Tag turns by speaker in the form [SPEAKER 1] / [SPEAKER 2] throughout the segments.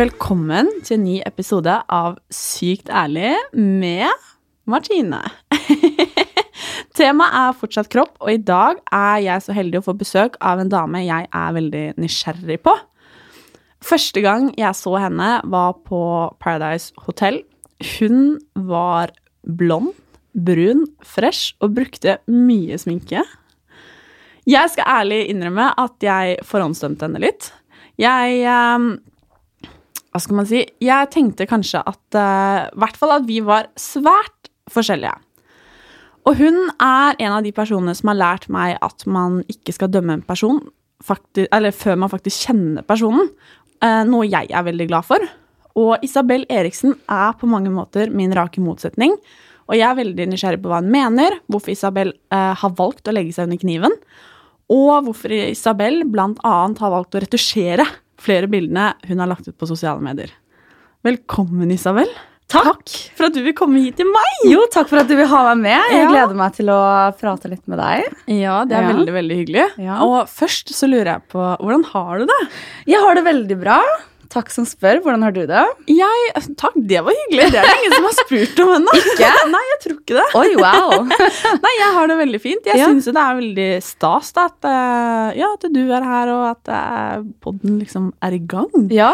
[SPEAKER 1] Velkommen til en ny episode av Sykt ærlig med Martine. Temaet er fortsatt kropp, og i dag er jeg så heldig å få besøk av en dame jeg er veldig nysgjerrig på. Første gang jeg så henne, var på Paradise Hotel. Hun var blond, brun, fresh og brukte mye sminke. Jeg skal ærlig innrømme at jeg forhåndsdømte henne litt. Jeg ehm, hva skal man si? Jeg tenkte kanskje at eh, I hvert fall at vi var svært forskjellige. Og hun er en av de personene som har lært meg at man ikke skal dømme en person faktisk, eller før man faktisk kjenner personen. eh, noe jeg er veldig glad for. Og Isabel Eriksen er på mange måter min rake motsetning. Og jeg er veldig nysgjerrig på hva hun mener, hvorfor Isabel eh, har valgt å legge seg under kniven, og hvorfor Isabel annet har valgt å retusjere flere bildene hun har lagt ut på sosiale medier. Velkommen, Isabel. Takk for at du vil komme hit til meg.
[SPEAKER 2] Jo, takk for at du vil ha meg med. Jeg
[SPEAKER 1] Ja.
[SPEAKER 2] gleder meg til å prate litt med deg.
[SPEAKER 1] Ja, det er
[SPEAKER 2] Ja.
[SPEAKER 1] veldig, veldig hyggelig.
[SPEAKER 2] Ja.
[SPEAKER 1] Og først så lurer jeg på, hvordan har du det?
[SPEAKER 2] Jeg har det veldig bra. Takk som spør. Hvordan har du det?
[SPEAKER 1] Jeg, takk, det var hyggelig. Det er det ingen som har spurt om ennå.
[SPEAKER 2] Ikke?
[SPEAKER 1] Nei, jeg tror ikke det.
[SPEAKER 2] Oi, wow.
[SPEAKER 1] Nei, jeg har det veldig fint. Jeg
[SPEAKER 2] Ja.
[SPEAKER 1] syns jo det er veldig stas da, at, eh, ja, at du er her, og at uh, podden liksom er i gang.
[SPEAKER 2] Ja,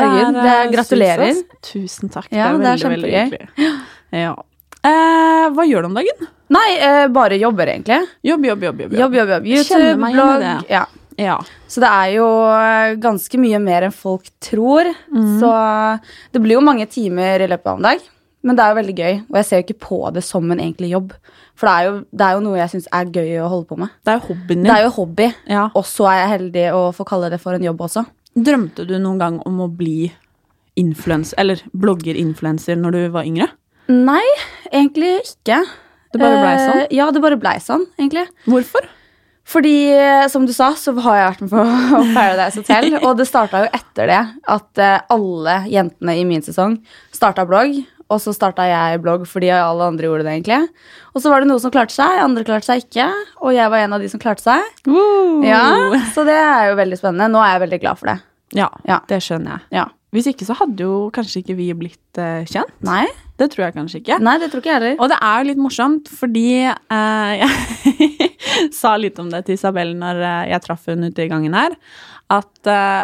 [SPEAKER 2] herregud.
[SPEAKER 1] Det
[SPEAKER 2] Det
[SPEAKER 1] er, eh,
[SPEAKER 2] gratulerer.
[SPEAKER 1] Synes. Tusen takk.
[SPEAKER 2] Ja, det er
[SPEAKER 1] veldig, veldig hyggelig. Ja. Eh, hva gjør du om dagen?
[SPEAKER 2] Nei, eh, bare jobber, egentlig.
[SPEAKER 1] Jobb, jobb, jobb. jobb,
[SPEAKER 2] Jobb, jobb, jobb.
[SPEAKER 1] Jeg
[SPEAKER 2] YouTube, blogg.
[SPEAKER 1] det.
[SPEAKER 2] Ja.
[SPEAKER 1] Ja.
[SPEAKER 2] Så det er jo eh, ganske mye mer enn folk tror.
[SPEAKER 1] Mm.
[SPEAKER 2] Så det blir jo mange timer i løpet av en dag. Men det er jo veldig gøy, og jeg ser jo ikke på det som en egentlig jobb. For det er jo, det er jo noe jeg syns er gøy å holde på med.
[SPEAKER 1] Det er jo hobbyen din.
[SPEAKER 2] Det er jo hobby,
[SPEAKER 1] ja.
[SPEAKER 2] og så er jeg heldig å få kalle det for en jobb også.
[SPEAKER 1] Drømte du noen gang om å bli influenser, eller blogger-influenser når du var yngre?
[SPEAKER 2] Nei, egentlig ikke.
[SPEAKER 1] Det bare blei sånn?
[SPEAKER 2] Eh, ja, det bare blei sånn, egentlig.
[SPEAKER 1] Hvorfor?
[SPEAKER 2] Fordi, eh, som du sa, så har jeg vært med på Paradise Hotel. og det starta jo etter det at eh, alle jentene i min sesong starta blogg. Og så starta jeg blogg fordi alle andre gjorde det, egentlig. Og så var det noen som klarte seg, andre klarte seg ikke. Og jeg var en av de som klarte seg. Ja, Så det er jo veldig spennende. Nå er jeg veldig glad for det.
[SPEAKER 1] Ja,
[SPEAKER 2] Ja.
[SPEAKER 1] det skjønner jeg.
[SPEAKER 2] Ja.
[SPEAKER 1] Hvis ikke så hadde jo kanskje ikke vi blitt uh, kjent.
[SPEAKER 2] Nei,
[SPEAKER 1] Det tror jeg kanskje ikke.
[SPEAKER 2] nei det tror ikke jeg heller.
[SPEAKER 1] Og det er jo litt morsomt, fordi eh, jeg sa litt om det til Isabel når eh, jeg traff henne ute i gangen her, at eh,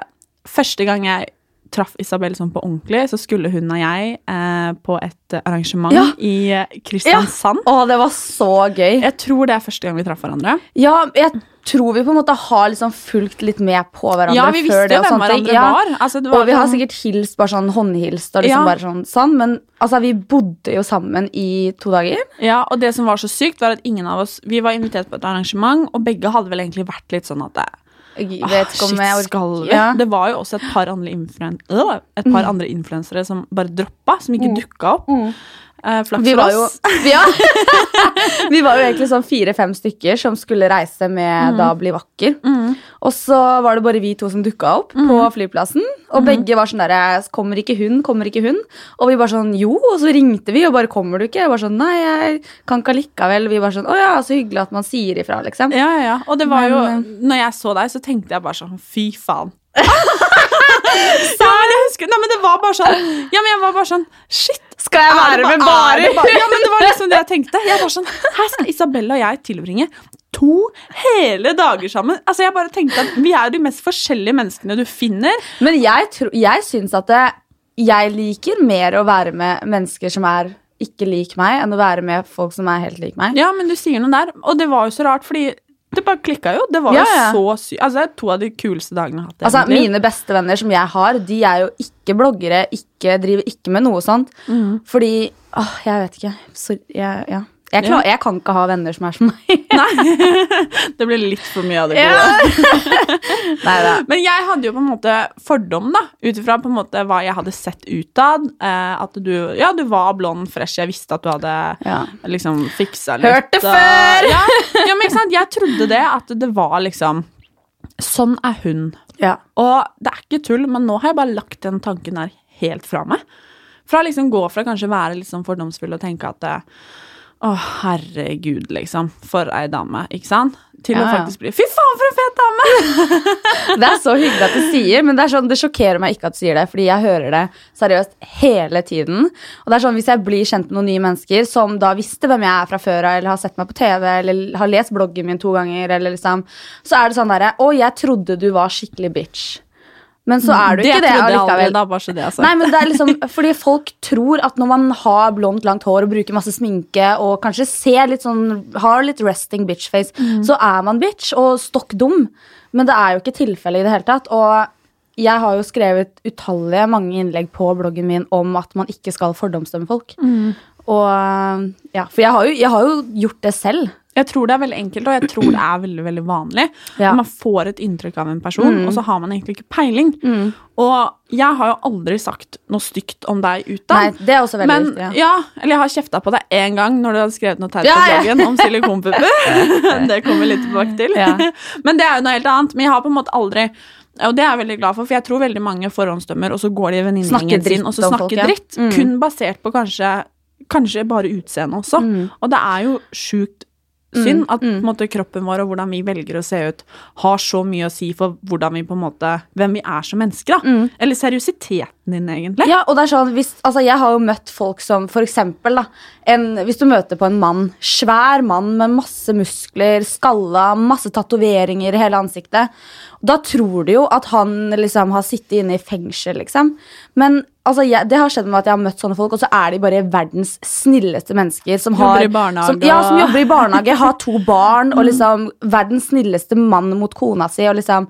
[SPEAKER 1] første gang jeg traff Isabel sånn på ordentlig, så skulle hun og jeg eh, på et arrangement
[SPEAKER 2] Ja.
[SPEAKER 1] i Kristiansand. Kristiansand.
[SPEAKER 2] Å, det var så gøy.
[SPEAKER 1] Jeg tror det er første gang vi traff hverandre.
[SPEAKER 2] Ja, jeg tror vi på en måte har liksom fulgt litt med på hverandre
[SPEAKER 1] Ja, vi
[SPEAKER 2] før det. og
[SPEAKER 1] hvem hverandre
[SPEAKER 2] Ja.
[SPEAKER 1] var. Altså, var
[SPEAKER 2] Og vi har
[SPEAKER 1] sånn-
[SPEAKER 2] sikkert hilst bare sånn håndhilst og liksom
[SPEAKER 1] Ja.
[SPEAKER 2] bare sånn, sånn. Men altså, vi bodde jo sammen i to dager.
[SPEAKER 1] Ja, og det som var så sykt, var at ingen av oss Vi var invitert på et arrangement, og begge hadde vel egentlig vært litt sånn at det,
[SPEAKER 2] Jeg
[SPEAKER 1] ah,
[SPEAKER 2] vet ikke om
[SPEAKER 1] shit,
[SPEAKER 2] jeg orker-
[SPEAKER 1] skal vi?
[SPEAKER 2] Ja.
[SPEAKER 1] Det var jo også et par andre, influen øh, et par andre influensere som bare droppa, som ikke dukka opp. Eh, flaks
[SPEAKER 2] Vi
[SPEAKER 1] for
[SPEAKER 2] var jo, ja. vi var jo egentlig sånn fire-fem stykker som skulle reise med da Bli vakker. Og så var det bare vi to som dukka opp på flyplassen. Og begge var sånn derre Kommer ikke hun? Kommer ikke hun? Og vi bare sånn Jo. Og så ringte vi, og bare Kommer du ikke? Jeg bare sånn Nei, jeg kan ikke allikevel. Vi bare sånn Å ja, så hyggelig at man sier ifra, liksom.
[SPEAKER 1] Ja, ja, ja. Og det var
[SPEAKER 2] Men,
[SPEAKER 1] jo
[SPEAKER 2] eh,
[SPEAKER 1] Når jeg så deg, så tenkte jeg bare sånn Fy faen. ja, men jeg husker, nei, men det var bare sånn Ja, men jeg var bare sånn Shit,
[SPEAKER 2] Skal jeg være med
[SPEAKER 1] ba-
[SPEAKER 2] bare
[SPEAKER 1] Ja, men det var liksom det jeg tenkte. Jeg var sånn, Her skal Isabella og jeg tilbringe to hele dager sammen. Altså, Jeg bare tenkte at Vi er jo de mest forskjellige menneskene du finner.
[SPEAKER 2] Men jeg, tro, jeg syns at det, jeg liker mer å være med mennesker som er ikke lik meg, enn å være med folk som er helt lik meg.
[SPEAKER 1] Ja, men du sier noe der. Og det var jo så rart, fordi det bare klikka jo. Det var
[SPEAKER 2] Ja, ja.
[SPEAKER 1] jo så sykt. Altså, det to av de kuleste dagene jeg har hatt.
[SPEAKER 2] Altså,
[SPEAKER 1] egentlig.
[SPEAKER 2] Mine beste venner som jeg har, de er jo ikke bloggere, ikke, driver ikke med noe sånt.
[SPEAKER 1] Mm.
[SPEAKER 2] Fordi åh, Jeg vet ikke. Sorry. jeg, ja. Jeg, klar, jeg kan ikke ha venner som er som meg.
[SPEAKER 1] Det blir litt for mye av det gode.
[SPEAKER 2] Ja.
[SPEAKER 1] Men jeg hadde jo på en måte fordom, da, ut ifra hva jeg hadde sett utad. Eh, at du Ja, du var blond, fresh. Jeg visste at du hadde
[SPEAKER 2] Ja.
[SPEAKER 1] liksom fiksa litt.
[SPEAKER 2] Hørt det før!
[SPEAKER 1] Ja, ja, men ikke sant. Jeg trodde det, at det var liksom Sånn er hun.
[SPEAKER 2] Ja.
[SPEAKER 1] Og det er ikke tull, men nå har jeg bare lagt den tanken der helt fra meg. Fra liksom gå fra kanskje være litt sånn fordomsfull og tenke at det, å, herregud, liksom. For ei dame, ikke sant? Til
[SPEAKER 2] Ja, å
[SPEAKER 1] faktisk bli Fy faen, for en fet dame!
[SPEAKER 2] Det er så hyggelig at du sier, men det, sånn, det sjokkerer meg ikke at du sier det, fordi jeg hører det seriøst hele tiden. Og det er sånn, Hvis jeg blir kjent med noen nye mennesker som da visste hvem jeg er fra før av, eller har sett meg på TV, eller har lest bloggen min to ganger, eller liksom, så er det sånn derre Å, jeg trodde du var skikkelig bitch. Men så er du ikke det allikevel.
[SPEAKER 1] da, bare så det altså.
[SPEAKER 2] Nei, men det er liksom Fordi folk tror at når man har blondt, langt hår og bruker masse sminke og kanskje ser litt sånn Har litt resting bitch-face, så er man bitch og stokk dum. Men det er jo ikke tilfellet i det hele tatt. Og jeg har jo skrevet utallige mange innlegg på bloggen min om at man ikke skal fordomsdømme folk. Og ja, For jeg har, jo, jeg har jo gjort det selv.
[SPEAKER 1] Jeg tror det er veldig enkelt, og jeg tror det er veldig veldig vanlig.
[SPEAKER 2] Ja.
[SPEAKER 1] Man får et inntrykk av en person, og så har man egentlig ikke peiling. Og jeg har jo aldri sagt noe stygt om deg utad.
[SPEAKER 2] Nei, det er også veldig
[SPEAKER 1] Men,
[SPEAKER 2] viktig.
[SPEAKER 1] ja, eller jeg har kjefta på deg én gang når du hadde skrevet noe teit på
[SPEAKER 2] Ja, ja.
[SPEAKER 1] bloggen om silikonpupper. det kommer litt tilbake til.
[SPEAKER 2] Ja.
[SPEAKER 1] Men det er jo noe helt annet. Men jeg har på en måte aldri og det er jeg veldig glad for, for jeg tror veldig mange forhåndsdømmer, og så går de i venninnegjengen sin og så snakker
[SPEAKER 2] ja.
[SPEAKER 1] dritt.
[SPEAKER 2] Mm.
[SPEAKER 1] Kun basert på kanskje, kanskje bare utseendet også.
[SPEAKER 2] Mm.
[SPEAKER 1] Og det er jo sjukt synd at på måte, kroppen vår og hvordan vi velger å se ut, har så mye å si for hvordan vi på en måte, hvem vi er som mennesker. da. Eller seriøsiteten din, egentlig.
[SPEAKER 2] Ja, og det er sånn, hvis, altså Jeg har jo møtt folk som for eksempel da, en, Hvis du møter på en mann, svær mann med masse muskler, skalla, masse tatoveringer i hele ansiktet. Da tror du jo at han liksom har sittet inne i fengsel, liksom. Men altså, jeg, det har skjedd med at jeg har møtt sånne folk, og så er de bare verdens snilleste mennesker. Som
[SPEAKER 1] Jobber
[SPEAKER 2] har,
[SPEAKER 1] i barnehage
[SPEAKER 2] som, ja, som jobber i barnehage, har to barn, og liksom verdens snilleste mann mot kona si. og liksom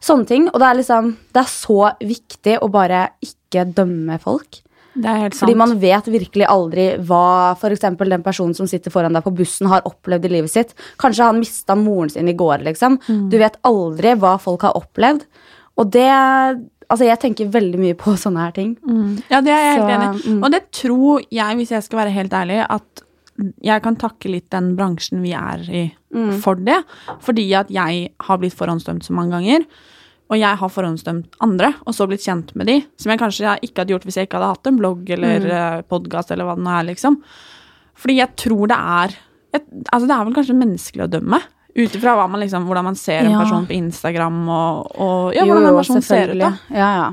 [SPEAKER 2] Sånne ting. Og det er liksom Det er så viktig å bare ikke dømme folk.
[SPEAKER 1] Helt.
[SPEAKER 2] Fordi man vet virkelig aldri hva eksempel den personen som sitter foran deg på bussen, har opplevd i livet sitt. Kanskje han mista moren sin i går, liksom. Du vet aldri hva folk har opplevd. Og det Altså, jeg tenker veldig mye på sånne her ting.
[SPEAKER 1] Ja, det er jeg helt
[SPEAKER 2] Så,
[SPEAKER 1] enig i.
[SPEAKER 2] mm.
[SPEAKER 1] Og det tror jeg, hvis jeg skal være helt ærlig, at jeg kan takke litt den bransjen vi er i
[SPEAKER 2] Mm.
[SPEAKER 1] for det. Fordi at jeg har blitt forhåndsdømt så mange ganger. Og jeg har forhåndsdømt andre, og så blitt kjent med de. Som jeg kanskje ikke hadde gjort hvis jeg ikke hadde hatt en blogg eller mm. podkast eller hva det nå er, liksom. Fordi jeg tror det er et, Altså, det er vel kanskje menneskelig å dømme. Ut ifra liksom, hvordan man ser en
[SPEAKER 2] Ja.
[SPEAKER 1] person på Instagram og, og ja,
[SPEAKER 2] Jo,
[SPEAKER 1] hvordan en person ser ut. da.
[SPEAKER 2] Ja, ja.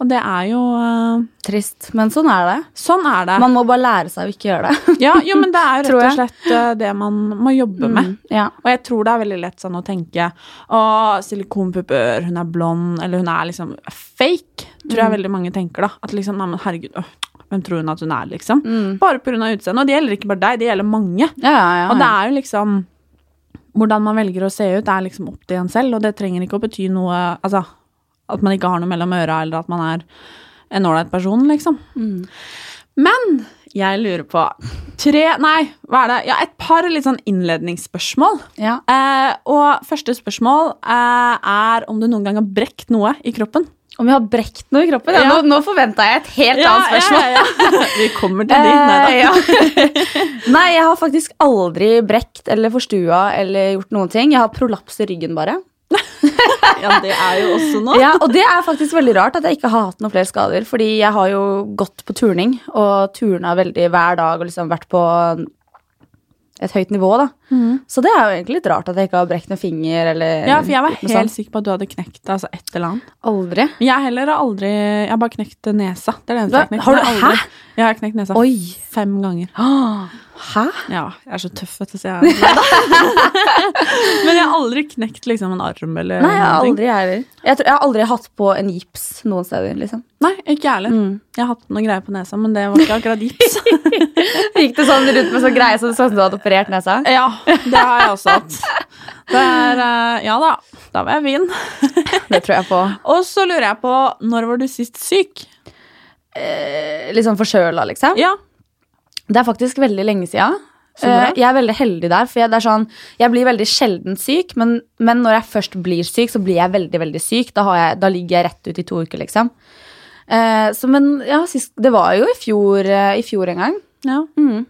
[SPEAKER 1] Og det er jo uh,
[SPEAKER 2] Trist. Men sånn er det.
[SPEAKER 1] Sånn er det.
[SPEAKER 2] Man må bare lære seg å ikke gjøre det.
[SPEAKER 1] Ja, jo, men det er jo rett og slett uh, det man må jobbe med.
[SPEAKER 2] Ja.
[SPEAKER 1] Og jeg tror det er veldig lett sånn å tenke Å, silikonpupper, hun er blond, eller hun er liksom fake. Tror
[SPEAKER 2] Mm.
[SPEAKER 1] jeg veldig mange tenker, da. At liksom, nei, men herregud, øh, hvem tror hun at hun er, liksom?
[SPEAKER 2] Mm.
[SPEAKER 1] Bare av utseendet. Og det gjelder ikke bare deg, det gjelder mange.
[SPEAKER 2] Ja, ja, ja.
[SPEAKER 1] Og det er jo liksom Hvordan man velger å se ut, er liksom opp til en selv, og det trenger ikke å bety noe Altså at man ikke har noe mellom øra, eller at man er en ålreit person, liksom.
[SPEAKER 2] Mm.
[SPEAKER 1] Men jeg lurer på tre Nei, hva er det? Ja, et par litt sånn innledningsspørsmål.
[SPEAKER 2] ja.
[SPEAKER 1] Eh, og første spørsmål eh, er om du noen gang har brekt noe i kroppen.
[SPEAKER 2] Om jeg har brekt noe i kroppen? Ja. Nå, nå forventa jeg et helt annet spørsmål.
[SPEAKER 1] Ja, ja, ja. Vi kommer til din, Nei.
[SPEAKER 2] Eh. Nei, jeg har faktisk aldri brekt eller forstua eller gjort noen ting. Jeg har prolaps i ryggen, bare.
[SPEAKER 1] Ja, det er jo også noe.
[SPEAKER 2] Ja, Og det er faktisk veldig rart at jeg ikke har hatt noen flere skader. Fordi jeg har jo gått på turning og turna veldig hver dag og liksom vært på et høyt nivå, da. Så det er jo egentlig litt rart at jeg ikke har brekt en finger eller
[SPEAKER 1] Ja, for jeg var helt sikker på at du hadde knekt altså et eller annet.
[SPEAKER 2] Aldri.
[SPEAKER 1] Jeg heller har aldri Jeg har bare knekt nesa. Det er det eneste jeg har knekt.
[SPEAKER 2] Har du- hæ?
[SPEAKER 1] Jeg har knekt nesa
[SPEAKER 2] Oi.
[SPEAKER 1] fem ganger.
[SPEAKER 2] Hæ?
[SPEAKER 1] Ja, jeg er så tøff, vet du, så jeg. Men jeg har aldri knekt liksom en arm eller
[SPEAKER 2] Nei, jeg har aldri jeg heller. Jeg, tror, jeg har aldri hatt på en gips noen steder, liksom.
[SPEAKER 1] Nei, ikke jeg heller.
[SPEAKER 2] Mm.
[SPEAKER 1] Jeg har hatt noen greier på nesa, men det var ikke akkurat gips.
[SPEAKER 2] Gikk det sånn rundt med sånn greie så det så ut som du hadde operert nesa?
[SPEAKER 1] ja, det har jeg også hatt. Det er eh, Ja da, da var jeg fin.
[SPEAKER 2] Det tror jeg på.
[SPEAKER 1] Og så lurer jeg på, når var du sist syk?
[SPEAKER 2] Eh, Litt sånn forkjøla, liksom.
[SPEAKER 1] Ja.
[SPEAKER 2] Det er faktisk veldig lenge
[SPEAKER 1] bra.
[SPEAKER 2] Eh, Jeg er veldig heldig der, for jeg, sånn, jeg blir veldig sjelden syk, men, men når jeg først blir syk, så blir jeg veldig, veldig syk. Da, har jeg, da ligger jeg rett ut i to uker, liksom. Eh, så, men ja, sist, det var jo i fjor, eh, i fjor en gang.
[SPEAKER 1] ja.
[SPEAKER 2] Mm.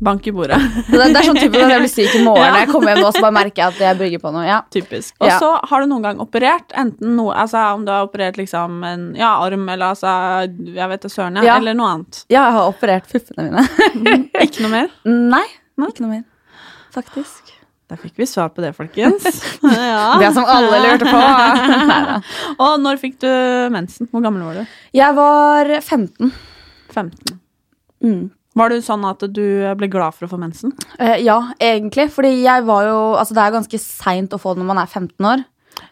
[SPEAKER 1] Bank i bordet.
[SPEAKER 2] Det, det er sånn typisk at jeg blir syk i morgen
[SPEAKER 1] Ja.
[SPEAKER 2] når jeg kommer hjem nå, så bare merker jeg at jeg brygger på noe. Ja.
[SPEAKER 1] Typisk. Og
[SPEAKER 2] Ja.
[SPEAKER 1] så har du noen gang operert, enten noe Altså om du har operert liksom en ja, arm eller altså Jeg vet da søren,
[SPEAKER 2] Ja.
[SPEAKER 1] eller noe annet.
[SPEAKER 2] ja, jeg har operert puppene mine.
[SPEAKER 1] Ikke noe mer?
[SPEAKER 2] Nei, ikke noe mer. Faktisk.
[SPEAKER 1] Da fikk vi svar på det, folkens. ja.
[SPEAKER 2] Det som alle lurte på. Neida.
[SPEAKER 1] Og når fikk du mensen? Hvor gammel var du?
[SPEAKER 2] Jeg var 15.
[SPEAKER 1] 15.
[SPEAKER 2] Mm.
[SPEAKER 1] Var du sånn at du ble glad for å få mensen?
[SPEAKER 2] Uh, ja, egentlig. Fordi jeg var jo Altså, det er ganske seint å få det når man er 15 år.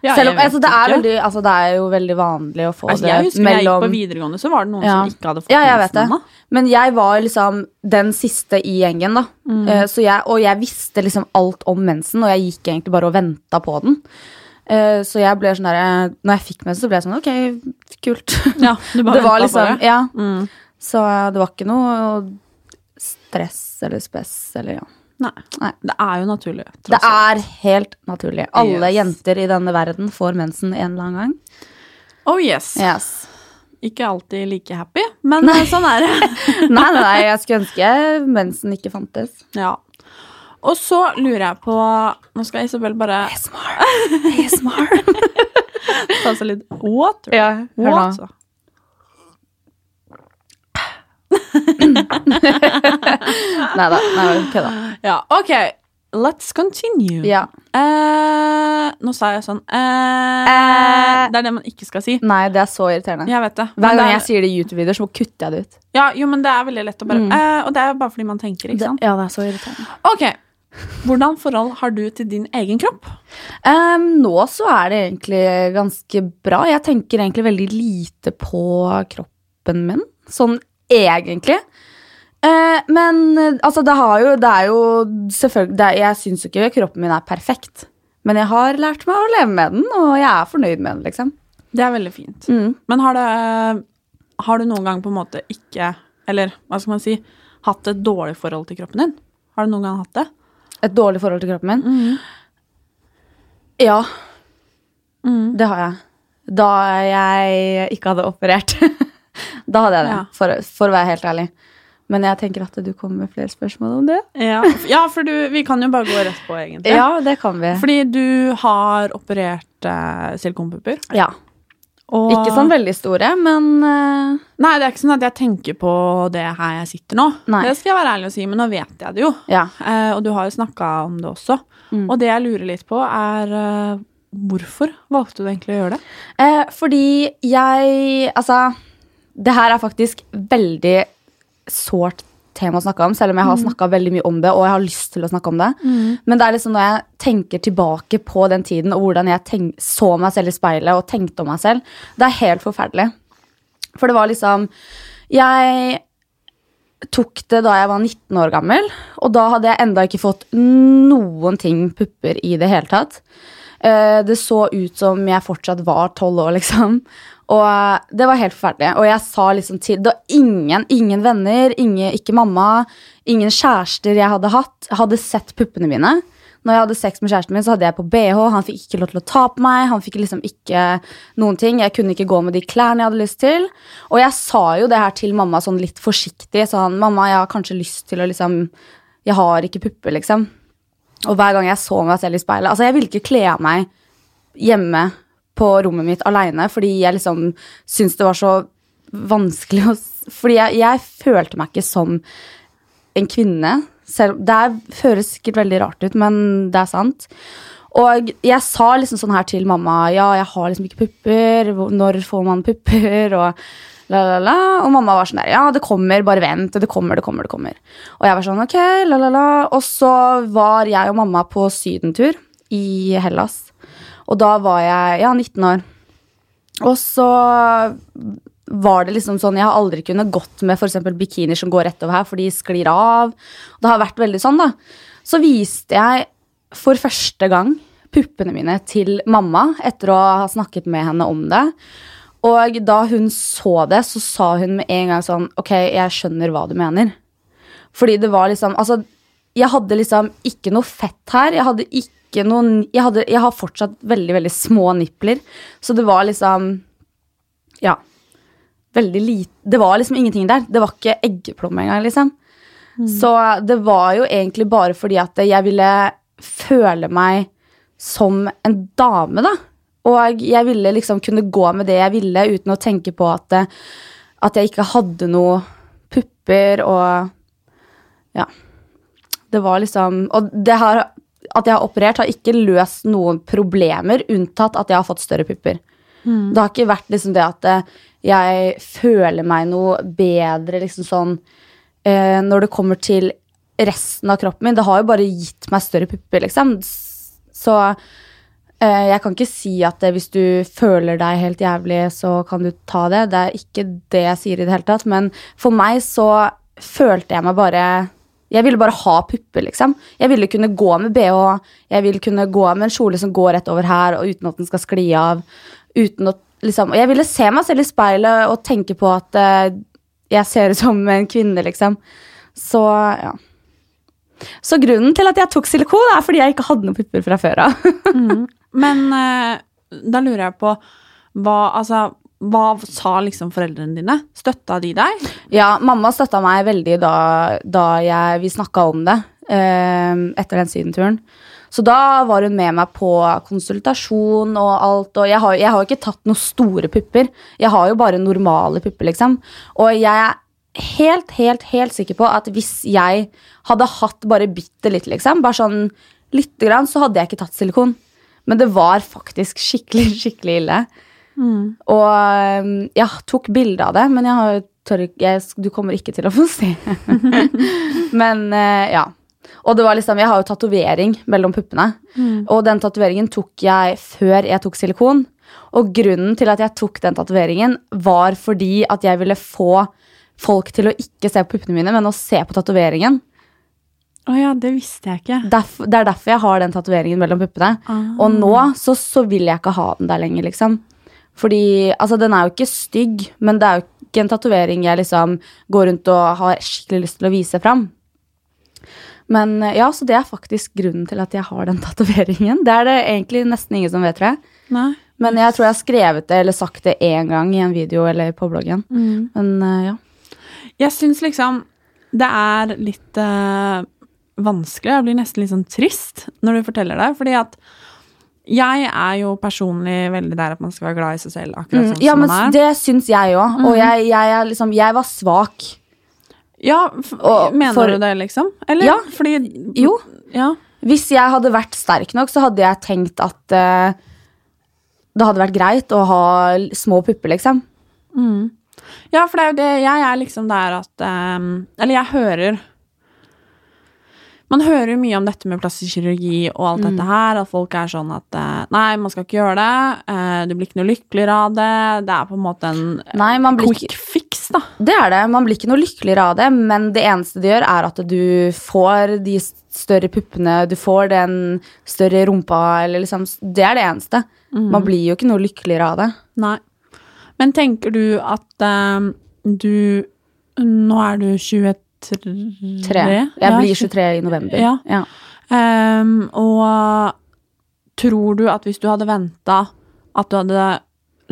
[SPEAKER 1] Ja,
[SPEAKER 2] Selv om, altså, det, er veldig, altså, det er jo veldig vanlig å få
[SPEAKER 1] altså,
[SPEAKER 2] det
[SPEAKER 1] Jeg husker da jeg gikk på videregående, så var det noen
[SPEAKER 2] Ja.
[SPEAKER 1] som ikke hadde fått
[SPEAKER 2] Ja, jeg vet det.
[SPEAKER 1] ennå.
[SPEAKER 2] Men jeg var liksom den siste i gjengen, da.
[SPEAKER 1] Mm.
[SPEAKER 2] Uh, så jeg, og jeg visste liksom alt om mensen, og jeg gikk egentlig bare og venta på den. Eh, så jeg ble sånn der, Når jeg fikk mensen, så ble jeg sånn Ok, kult.
[SPEAKER 1] Ja, du bare
[SPEAKER 2] det var liksom,
[SPEAKER 1] på det.
[SPEAKER 2] ja.
[SPEAKER 1] Mm.
[SPEAKER 2] Så det var ikke noe stress eller spess eller ja.
[SPEAKER 1] Nei.
[SPEAKER 2] Nei.
[SPEAKER 1] Det er jo naturlig.
[SPEAKER 2] Det er helt naturlig. Alle
[SPEAKER 1] Yes.
[SPEAKER 2] jenter i denne verden får mensen en eller annen gang.
[SPEAKER 1] Oh yes.
[SPEAKER 2] Yes.
[SPEAKER 1] Ikke alltid like happy, men nei. sånn er det.
[SPEAKER 2] Nei, nei, nei, jeg skulle ønske mensen ikke fantes.
[SPEAKER 1] Ja. Og så lurer jeg på Nå skal Isabel bare
[SPEAKER 2] ASMR.
[SPEAKER 1] ta seg litt water.
[SPEAKER 2] Ja, hør nå. Nei da, nei, kødda.
[SPEAKER 1] Ja, ok. Let's continue.
[SPEAKER 2] Ja.
[SPEAKER 1] Eh, nå sa jeg sånn eh,
[SPEAKER 2] Eh.
[SPEAKER 1] Det er det man ikke skal si.
[SPEAKER 2] Nei, det er så irriterende.
[SPEAKER 1] Det.
[SPEAKER 2] Hver
[SPEAKER 1] det
[SPEAKER 2] gang jeg sier det i YouTube-videoer, så kutter jeg det ut.
[SPEAKER 1] Ja, jo, men det er veldig lett å bare
[SPEAKER 2] Mm.
[SPEAKER 1] eh, Og det er bare fordi man tenker, ikke sant?
[SPEAKER 2] Ja, det er så irriterende.
[SPEAKER 1] Ok. Hvordan forhold har du til din egen kropp?
[SPEAKER 2] Ehm, nå så er det egentlig ganske bra. Jeg tenker egentlig veldig lite på kroppen min. Sånn egentlig. Eh, men altså, det har jo Det er jo selvfølgelig er, Jeg syns jo ikke kroppen min er perfekt. Men jeg har lært meg å leve med den, og jeg er fornøyd med den, liksom.
[SPEAKER 1] Det er veldig fint.
[SPEAKER 2] Mm.
[SPEAKER 1] Men har det Har du noen gang på en måte ikke Eller hva skal man si hatt et dårlig forhold til kroppen din? Har du noen gang hatt det?
[SPEAKER 2] Et dårlig forhold til kroppen min?
[SPEAKER 1] Mm.
[SPEAKER 2] Ja. Det har jeg. Da jeg ikke hadde operert. da hadde jeg det,
[SPEAKER 1] Ja.
[SPEAKER 2] for, for å være helt ærlig. Men jeg tenker at du kommer med flere spørsmål om det.
[SPEAKER 1] Ja, ja for du, vi kan jo bare gå rett på, egentlig.
[SPEAKER 2] Ja, det kan vi.
[SPEAKER 1] Fordi du har operert eh, silikonpupper.
[SPEAKER 2] Ja.
[SPEAKER 1] Og
[SPEAKER 2] Ikke sånn veldig store, men uh...
[SPEAKER 1] Nei, det er ikke sånn at jeg tenker på det her jeg sitter nå.
[SPEAKER 2] Nei.
[SPEAKER 1] Det skal jeg være ærlig og si, men nå vet jeg det jo.
[SPEAKER 2] ja.
[SPEAKER 1] Uh, og du har jo snakka om det også.
[SPEAKER 2] Mm.
[SPEAKER 1] Og det jeg lurer litt på, er uh, hvorfor valgte du egentlig å gjøre det?
[SPEAKER 2] Fordi jeg Altså, det her er faktisk veldig sårt tema å snakke om, selv om jeg har snakka veldig mye om det, og jeg har lyst til å snakke om det. Men det er liksom når jeg tenker tilbake på den tiden, og hvordan jeg tenk, så meg selv i speilet og tenkte om meg selv, det er helt forferdelig. For det var liksom Jeg tok det da jeg var 19 år gammel, og da hadde jeg enda ikke fått noen ting pupper i det hele tatt. Eh, Det så ut som jeg fortsatt var tolv år, liksom. Og eh, det var helt forferdelig. Og jeg sa liksom til Det ingen, ingen venner, ingen, ikke mamma, ingen kjærester jeg hadde hatt, hadde sett puppene mine. Når jeg hadde sex med kjæresten min, så hadde jeg på bh. Han fikk ikke lov til å ta på meg. Han fikk liksom ikke noen ting. Jeg kunne ikke gå med de klærne jeg hadde lyst til. Og jeg sa jo det her til mamma sånn litt forsiktig. Sånn, mamma, jeg har kanskje lyst til å liksom Jeg har ikke pupper, liksom. Og hver gang jeg så meg selv i speilet Altså, jeg ville ikke kle av meg hjemme på rommet mitt aleine fordi jeg liksom syntes det var så vanskelig å Fordi jeg, jeg følte meg ikke som en kvinne Selv, det er, høres sikkert veldig rart ut, men det er sant. Og jeg sa liksom sånn her til mamma Ja, jeg har liksom ikke pupper. Når får man pupper? Og la, la, la. Og mamma var sånn der Ja, det kommer, bare vent. Det kommer, det kommer, det kommer. Og jeg var sånn ok, la, la, la. Og så var jeg og mamma på sydentur i Hellas. Og da var jeg ja, 19 år. Og så var det liksom sånn Jeg har aldri kunnet gått med f.eks. bikinier som går rett over her, for de sklir av. Det har vært veldig sånn, da. Så viste jeg for første gang puppene mine til mamma etter å ha snakket med henne om det. Og da hun så det, så sa hun med en gang sånn Ok, jeg skjønner hva du mener. Fordi det var liksom Altså, jeg hadde liksom ikke noe fett her. Jeg hadde ikke noen Jeg, hadde, jeg har fortsatt veldig, veldig små nipler. Så det var liksom Ja. Veldig lite Det var liksom ingenting der. Det var ikke eggeplomme engang, liksom. Så det var jo egentlig bare fordi at jeg ville føle meg som en dame, da. Og jeg ville liksom kunne gå med det jeg ville, uten å tenke på at, at jeg ikke hadde noe pupper og Ja. Det var liksom Og det har, at jeg har operert, har ikke løst noen problemer, unntatt at jeg har fått større pupper. Det har ikke vært liksom det at eh, jeg føler meg noe bedre, liksom sånn eh, Når det kommer til resten av kroppen min. Det har jo bare gitt meg større pupper, liksom. Så eh, jeg kan ikke si at det, hvis du føler deg helt jævlig, så kan du ta det. Det er ikke det jeg sier i det hele tatt. Men for meg så følte jeg meg bare jeg ville bare ha pupper, liksom. Jeg ville kunne gå med bh, jeg ville kunne gå med en kjole som går rett over her, og uten at den skal skli av. Uten å, liksom, jeg ville se meg selv i speilet og tenke på at uh, jeg ser ut som en kvinne, liksom. Så ja. Så grunnen til at jeg tok silikon, er fordi jeg ikke hadde noen pupper fra før av.
[SPEAKER 1] Men uh, da lurer jeg på hva, altså, hva sa liksom foreldrene dine? Støtta de deg?
[SPEAKER 2] Ja, mamma støtta meg veldig da, da jeg, vi snakka om det eh, etter den sydenturen. Så da var hun med meg på konsultasjon og alt. Og jeg har, jeg har ikke tatt noen store pupper. Jeg har jo bare normale pupper, liksom. Og jeg er helt, helt, helt sikker på at hvis jeg hadde hatt bare bitte litt, liksom, bare sånn lite grann, så hadde jeg ikke tatt silikon. Men det var faktisk skikkelig, skikkelig ille. Og ja, jeg tok bilde av det, men jeg har, tør, jeg, du kommer ikke til å få se. men eh, ja. Og det var liksom, jeg har jo tatovering mellom puppene. Og den tatoveringen tok jeg før jeg tok silikon. Og grunnen til at jeg tok den tatoveringen, var fordi at jeg ville få folk til å ikke se på puppene mine, men å se på tatoveringen.
[SPEAKER 1] Å ja, det visste jeg ikke.
[SPEAKER 2] Derf, det er derfor jeg har den tatoveringen mellom puppene. Og nå så, så vil jeg ikke ha den der lenger, liksom. Fordi, altså Den er jo ikke stygg, men det er jo ikke en tatovering jeg liksom går rundt og har skikkelig lyst til å vise fram. Men ja, så det er faktisk grunnen til at jeg har den tatoveringen. Det er det egentlig nesten ingen som vet, tror jeg.
[SPEAKER 1] Nei.
[SPEAKER 2] Men jeg tror jeg har skrevet det eller sagt det én gang i en video eller på bloggen. Men eh, ja.
[SPEAKER 1] Jeg syns liksom det er litt uh, vanskelig. Jeg blir nesten litt sånn trist når du forteller det. Fordi at jeg er jo personlig veldig der at man skal være glad i seg selv akkurat
[SPEAKER 2] Mm,
[SPEAKER 1] sånn
[SPEAKER 2] ja,
[SPEAKER 1] som man er.
[SPEAKER 2] Ja, men det syns jeg òg. Og jeg, jeg, er liksom, jeg var svak.
[SPEAKER 1] Ja,
[SPEAKER 2] Og
[SPEAKER 1] mener
[SPEAKER 2] for-
[SPEAKER 1] du det, liksom? Eller?
[SPEAKER 2] Ja.
[SPEAKER 1] Fordi
[SPEAKER 2] Jo.
[SPEAKER 1] Ja.
[SPEAKER 2] Hvis jeg hadde vært sterk nok, så hadde jeg tenkt at uh, det hadde vært greit å ha små pupper, liksom.
[SPEAKER 1] ja, for det er jo det Jeg er liksom der at um, Eller jeg hører Man hører jo mye om dette med plastisk kirurgi og alt dette her, at folk er sånn at eh, Nei, man skal ikke gjøre det. eh, du blir ikke noe lykkeligere av det. Det er på en måte en eh,
[SPEAKER 2] Nei, man blir
[SPEAKER 1] quick
[SPEAKER 2] ikke-
[SPEAKER 1] fix, da.
[SPEAKER 2] Det er det. Man blir ikke noe lykkeligere av det, men det eneste det gjør, er at du får de større puppene, du får den større rumpa, eller liksom Det er det eneste. Man blir jo ikke noe lykkeligere av det.
[SPEAKER 1] Nei. Men tenker du at uh, du Nå er du 23?
[SPEAKER 2] Tre. Jeg blir
[SPEAKER 1] 23.
[SPEAKER 2] 23 i november.
[SPEAKER 1] Ja.
[SPEAKER 2] Ja.
[SPEAKER 1] Um, og tror du at hvis du hadde venta, at du hadde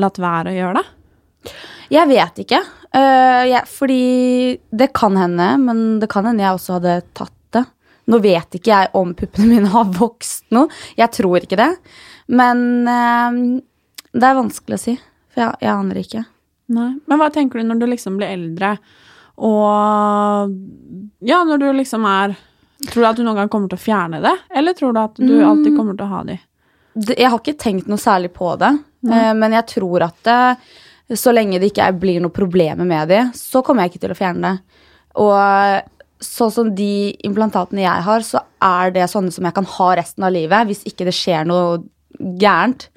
[SPEAKER 1] latt være å gjøre det?
[SPEAKER 2] Jeg vet ikke. Uh, jeg, fordi det kan hende, men det kan hende jeg også hadde tatt det. Nå vet ikke jeg om puppene mine har vokst noe. Jeg tror ikke det. Men uh, det er vanskelig å si. For jeg, jeg aner ikke.
[SPEAKER 1] Nei. Men hva tenker du når du liksom blir eldre, og Ja, når du liksom er Tror du at du noen gang kommer til å fjerne det, eller tror du at du
[SPEAKER 2] Mm.
[SPEAKER 1] alltid kommer til å ha de?
[SPEAKER 2] Jeg har ikke tenkt noe særlig på det, eh, men jeg tror at det, så lenge det ikke blir noe problemer med de, så kommer jeg ikke til å fjerne det. Og sånn som de implantatene jeg har, så er det sånne som jeg kan ha resten av livet hvis ikke det skjer noe gærent.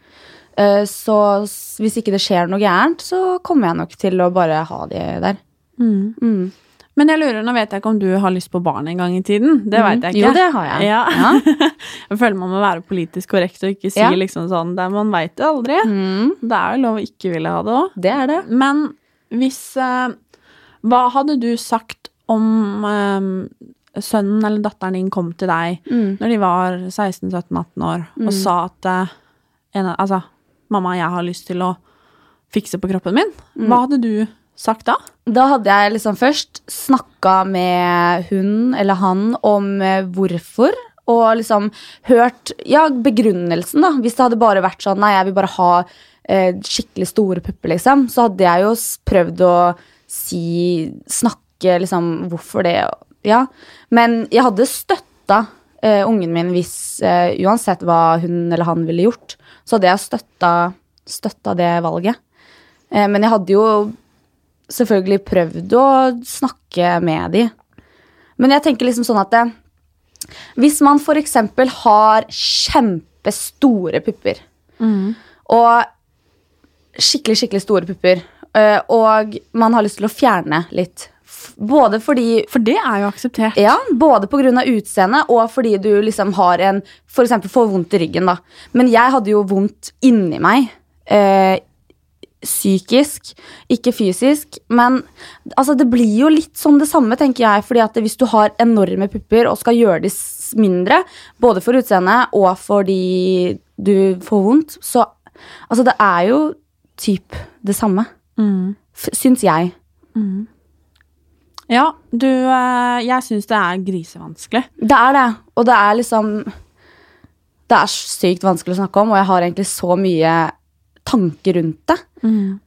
[SPEAKER 2] Eh, Så hvis ikke det skjer noe gærent, så kommer jeg nok til å bare ha de der.
[SPEAKER 1] Mm.
[SPEAKER 2] Mm.
[SPEAKER 1] Men jeg lurer, nå vet jeg ikke om du har lyst på barn en gang i tiden. Det
[SPEAKER 2] mm.
[SPEAKER 1] vet jeg ikke.
[SPEAKER 2] Jo, det har jeg.
[SPEAKER 1] Ja.
[SPEAKER 2] Ja.
[SPEAKER 1] jeg føler man må være politisk korrekt og ikke si
[SPEAKER 2] Ja.
[SPEAKER 1] liksom sånn det, Man veit det aldri.
[SPEAKER 2] Mm.
[SPEAKER 1] Det er jo lov å ikke ville ha det òg.
[SPEAKER 2] Det er det.
[SPEAKER 1] Men hvis eh, Hva hadde du sagt om eh, sønnen eller datteren din kom til deg
[SPEAKER 2] Mm.
[SPEAKER 1] når de var 16-17-18 år og
[SPEAKER 2] Mm.
[SPEAKER 1] sa at eh, en, Altså, mamma, jeg har lyst til å fikse på kroppen min. Hva hadde du sagt da?
[SPEAKER 2] Da hadde jeg liksom først snakka med hun eller han om eh, hvorfor, og liksom hørt ja, begrunnelsen, da. Hvis det hadde bare vært sånn nei, jeg vil bare ha eh, skikkelig store pupper, liksom, så hadde jeg jo prøvd å si Snakke liksom hvorfor det, ja. Men jeg hadde støtta eh, ungen min hvis eh, Uansett hva hun eller han ville gjort, så hadde jeg støtta, støtta det valget. Eh, men jeg hadde jo selvfølgelig prøvd å snakke med de. Men jeg tenker liksom sånn at det, hvis man eksempel har kjempestore pupper, og skikkelig, skikkelig store pupper, øh, og man har lyst til å fjerne litt, både fordi
[SPEAKER 1] For det er jo akseptert.
[SPEAKER 2] ja, både av utseendet og fordi du liksom har en For eksempel får vondt i ryggen, da. Men jeg hadde jo vondt inni meg. Eh, psykisk, ikke fysisk. Men altså, det blir jo litt sånn det samme, tenker jeg. fordi at hvis du har enorme pupper og skal gjøre de mindre, både for utseendet og fordi du får vondt, så Altså, det er jo typ det samme.
[SPEAKER 1] Mm.
[SPEAKER 2] Syns jeg.
[SPEAKER 1] Ja, du eh, Jeg syns det er grisevanskelig.
[SPEAKER 2] Det er det, og det er liksom Det er sykt vanskelig å snakke om, og jeg har egentlig så mye tanker rundt det.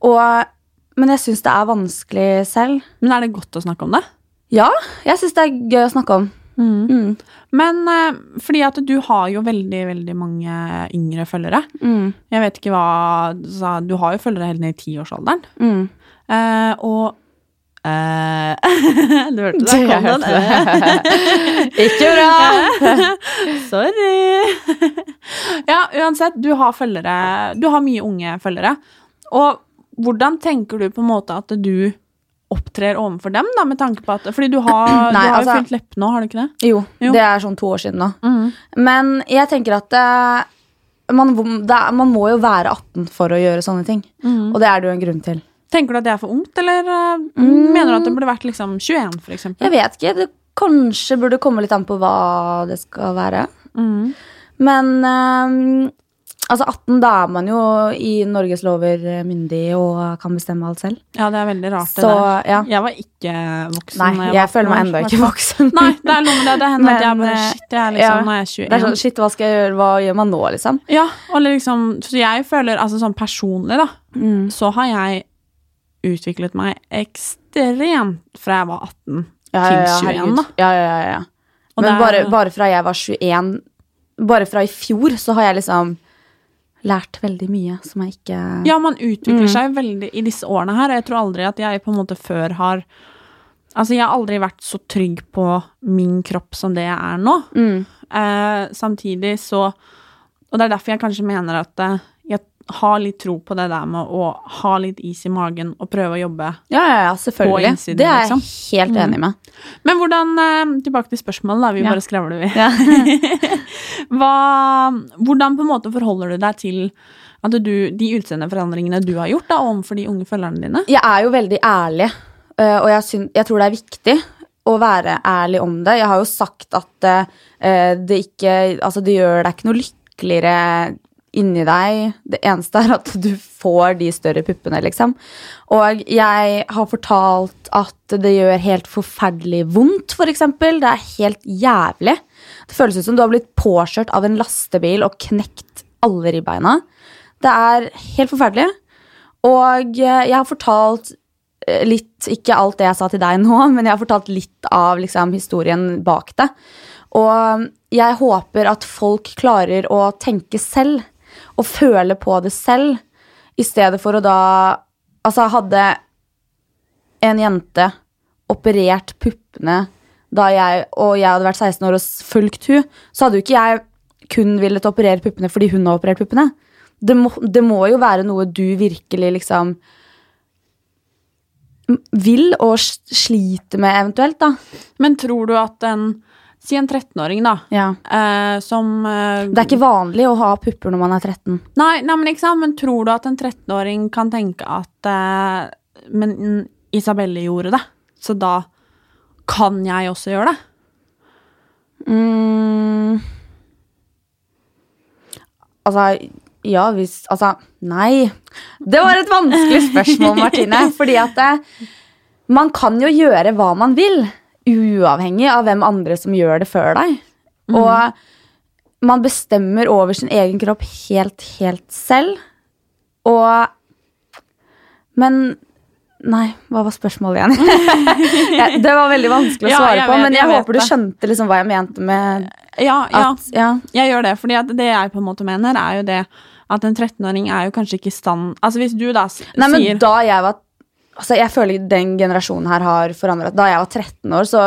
[SPEAKER 2] Og, men jeg syns det er vanskelig selv.
[SPEAKER 1] Men er det godt å snakke om det?
[SPEAKER 2] Ja, jeg syns det er gøy å snakke om. Mm.
[SPEAKER 1] Men eh, fordi at du har jo veldig, veldig mange yngre følgere.
[SPEAKER 2] Mm.
[SPEAKER 1] Jeg vet ikke hva Du har jo følgere helt ned i tiårsalderen.
[SPEAKER 2] Mm.
[SPEAKER 1] Eh, og eh, Du hørte det?
[SPEAKER 2] Jeg hørte det. Ikke bra!
[SPEAKER 1] Sorry. ja, uansett, du har følgere Du har mye unge følgere. Og hvordan tenker du på en måte at du opptrer overfor dem, da, med tanke på at Fordi du har,
[SPEAKER 2] Nei,
[SPEAKER 1] du har
[SPEAKER 2] altså-
[SPEAKER 1] jo fylt lepp nå, har du ikke det?
[SPEAKER 2] Jo,
[SPEAKER 1] Jo.
[SPEAKER 2] det er sånn to år siden nå.
[SPEAKER 1] Mm.
[SPEAKER 2] Men jeg tenker at eh, man, det man må jo være 18 for å gjøre sånne ting.
[SPEAKER 1] Mm.
[SPEAKER 2] Og det er det jo en grunn til.
[SPEAKER 1] Tenker du at det er for ungt, eller eh,
[SPEAKER 2] Mm.
[SPEAKER 1] mener du at det burde vært liksom 21, for eksempel?
[SPEAKER 2] Jeg vet ikke. Det kanskje burde komme litt an på hva det skal være.
[SPEAKER 1] Mm.
[SPEAKER 2] Men um, altså 18, da er man jo i Norges lover myndig og kan bestemme alt selv.
[SPEAKER 1] Ja, det er veldig rart, det
[SPEAKER 2] Så, ja.
[SPEAKER 1] Jeg var ikke voksen.
[SPEAKER 2] Nei, jeg,
[SPEAKER 1] jeg,
[SPEAKER 2] føler meg
[SPEAKER 1] 18 år,
[SPEAKER 2] enda ikke voksen.
[SPEAKER 1] Nei, det er noe med det. Det hender at jeg bare
[SPEAKER 2] eh,
[SPEAKER 1] Shit, jeg er liksom
[SPEAKER 2] ja.
[SPEAKER 1] Nå er jeg 21.
[SPEAKER 2] Det er sånn, shit, hva skal jeg gjøre? Hva gjør man nå, liksom?
[SPEAKER 1] Ja, og liksom Så jeg føler, altså sånn personlig, da,
[SPEAKER 2] Mm.
[SPEAKER 1] så har jeg utviklet meg ekstremt fra jeg var 18
[SPEAKER 2] Ja,
[SPEAKER 1] til
[SPEAKER 2] ja, ja,
[SPEAKER 1] 21,
[SPEAKER 2] herregud.
[SPEAKER 1] da.
[SPEAKER 2] Ja, ja, ja, ja. Men
[SPEAKER 1] det er-
[SPEAKER 2] bare, bare fra jeg var 21 Bare fra i fjor så har jeg liksom lært veldig mye som jeg ikke
[SPEAKER 1] Ja, man utvikler
[SPEAKER 2] Mm.
[SPEAKER 1] seg veldig i disse årene her, og jeg tror aldri at jeg på en måte før har Altså, jeg har aldri vært så trygg på min kropp som det jeg er nå.
[SPEAKER 2] Mm.
[SPEAKER 1] Eh, samtidig så Og det er derfor jeg kanskje mener at eh, har litt tro på det der med å ha litt is i magen og prøve å jobbe.
[SPEAKER 2] Ja, ja, ja,
[SPEAKER 1] På
[SPEAKER 2] selvfølgelig.
[SPEAKER 1] innsiden,
[SPEAKER 2] det er jeg
[SPEAKER 1] liksom.
[SPEAKER 2] helt enig med.
[SPEAKER 1] Men hvordan eh, Tilbake til spørsmålet, da. Vi
[SPEAKER 2] Ja.
[SPEAKER 1] bare skravler, vi.
[SPEAKER 2] Ja.
[SPEAKER 1] Hva, hvordan på en måte forholder du deg til at du, de utseendeforandringene du har gjort da, overfor de unge følgerne dine?
[SPEAKER 2] Jeg er jo veldig ærlig, øh, og jeg, syn- jeg tror det er viktig å være ærlig om det. Jeg har jo sagt at det, det ikke Altså, det gjør deg ikke noe lykkeligere inni deg. Det eneste er at du får de større puppene, liksom. Og jeg har fortalt at det gjør helt forferdelig vondt, for eksempel. Det er helt jævlig. Det føles ut som du har blitt påkjørt av en lastebil og knekt alle ribbeina. Det er helt forferdelig. Og jeg har fortalt eh, litt, ikke alt det jeg sa til deg nå, men jeg har fortalt litt av liksom, historien bak det. Og jeg håper at folk klarer å tenke selv og føle på det selv, i stedet for å da Altså, hadde en jente operert puppene da jeg og jeg hadde vært 16 år og fulgt hun, så hadde jo ikke jeg kun villet operere puppene fordi hun har operert puppene. Det må, det må jo være noe du virkelig liksom vil og sliter med eventuelt, da.
[SPEAKER 1] Men tror du at en Si en 13-åring, da,
[SPEAKER 2] Ja.
[SPEAKER 1] eh, som eh,
[SPEAKER 2] Det er ikke vanlig å ha pupper når man er 13.
[SPEAKER 1] Nei, nei men, sant? men tror du at en 13-åring kan tenke at eh, Men Isabelle gjorde det, så da kan jeg også gjøre det?
[SPEAKER 2] Mm. Altså, ja, hvis Altså, nei. Det var et vanskelig spørsmål, Martine. Fordi at det, man kan jo gjøre hva man vil, uavhengig av hvem andre som gjør det før deg. Og man bestemmer over sin egen kropp helt, helt selv. Og Men Nei, hva var spørsmålet igjen? Det var veldig vanskelig å
[SPEAKER 1] Ja,
[SPEAKER 2] svare på,
[SPEAKER 1] vet-
[SPEAKER 2] men jeg,
[SPEAKER 1] jeg
[SPEAKER 2] håper du skjønte liksom hva jeg mente med
[SPEAKER 1] Ja, ja,
[SPEAKER 2] at ja.
[SPEAKER 1] jeg gjør det. fordi det jeg på en måte mener, er jo det at en 13-åring er jo kanskje ikke i stand Altså hvis du da s-
[SPEAKER 2] Nei, men da jeg var Altså, jeg føler den generasjonen her har forandret. Da jeg var 13 år, så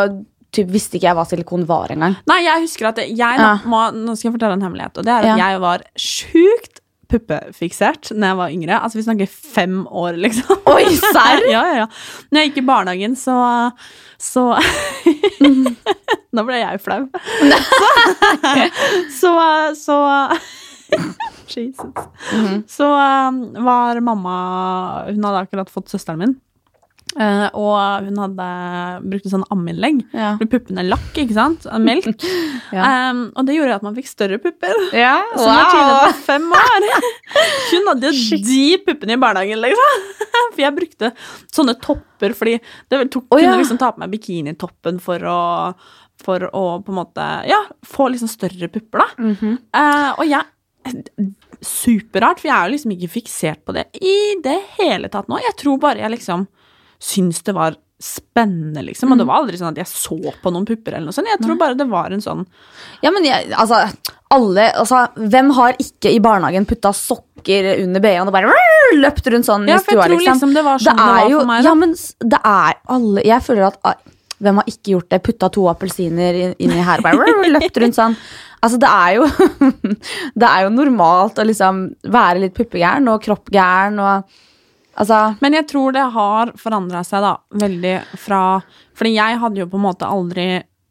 [SPEAKER 2] typ, visste ikke jeg hva silikon var engang.
[SPEAKER 1] Nei, jeg husker at jeg
[SPEAKER 2] Ja.
[SPEAKER 1] må, nå skal jeg fortelle en hemmelighet. Og det er at
[SPEAKER 2] Ja.
[SPEAKER 1] jeg var sjukt puppefiksert når jeg var yngre. Altså Vi snakker fem år, liksom.
[SPEAKER 2] Oi, serr?
[SPEAKER 1] ja, ja, ja. Når jeg gikk i barnehagen, så Så Nå ble jeg flau. så Så, så Jesus. Så um, var mamma Hun hadde akkurat fått søsteren min. Uh, og hun hadde brukte sånn ammeinnlegg.
[SPEAKER 2] Ja.
[SPEAKER 1] Puppene lakk, ikke sant? Melk.
[SPEAKER 2] Ja.
[SPEAKER 1] Um, og det gjorde at man fikk større pupper.
[SPEAKER 2] Ja,
[SPEAKER 1] Så Martine på fem år Hun hadde jo de puppene i barnehagen, liksom. For jeg brukte sånne topper fordi det tok,
[SPEAKER 2] oh, ja.
[SPEAKER 1] kunne liksom ta på meg bikinitoppen for å for å på en måte Ja, få liksom større pupper, da.
[SPEAKER 2] Mm
[SPEAKER 1] -hmm. uh, og jeg Superrart, for jeg er jo liksom ikke fiksert på det i det hele tatt nå. Jeg tror bare jeg liksom syns det var spennende, liksom. Og det var aldri sånn at jeg så på noen pupper eller noe sånt. Jeg tror bare det var en sånn
[SPEAKER 2] Ja, men jeg, altså, alle altså, Hvem har ikke i barnehagen putta sokker under BH-en og bare rrr, løpt rundt sånn
[SPEAKER 1] Ja,
[SPEAKER 2] i stua,
[SPEAKER 1] tror liksom det var sånn det
[SPEAKER 2] er
[SPEAKER 1] var
[SPEAKER 2] jo,
[SPEAKER 1] for meg, da.
[SPEAKER 2] Ja, men det er alle Jeg føler at ah, Hvem har ikke gjort det? Putta to appelsiner inn- inni her, bare løpt rundt sånn. Altså, det er jo Det er jo normalt å liksom være litt puppegæren og kroppgæren og Altså
[SPEAKER 1] Men jeg tror det har forandra seg, da, veldig fra Fordi jeg hadde jo på en måte aldri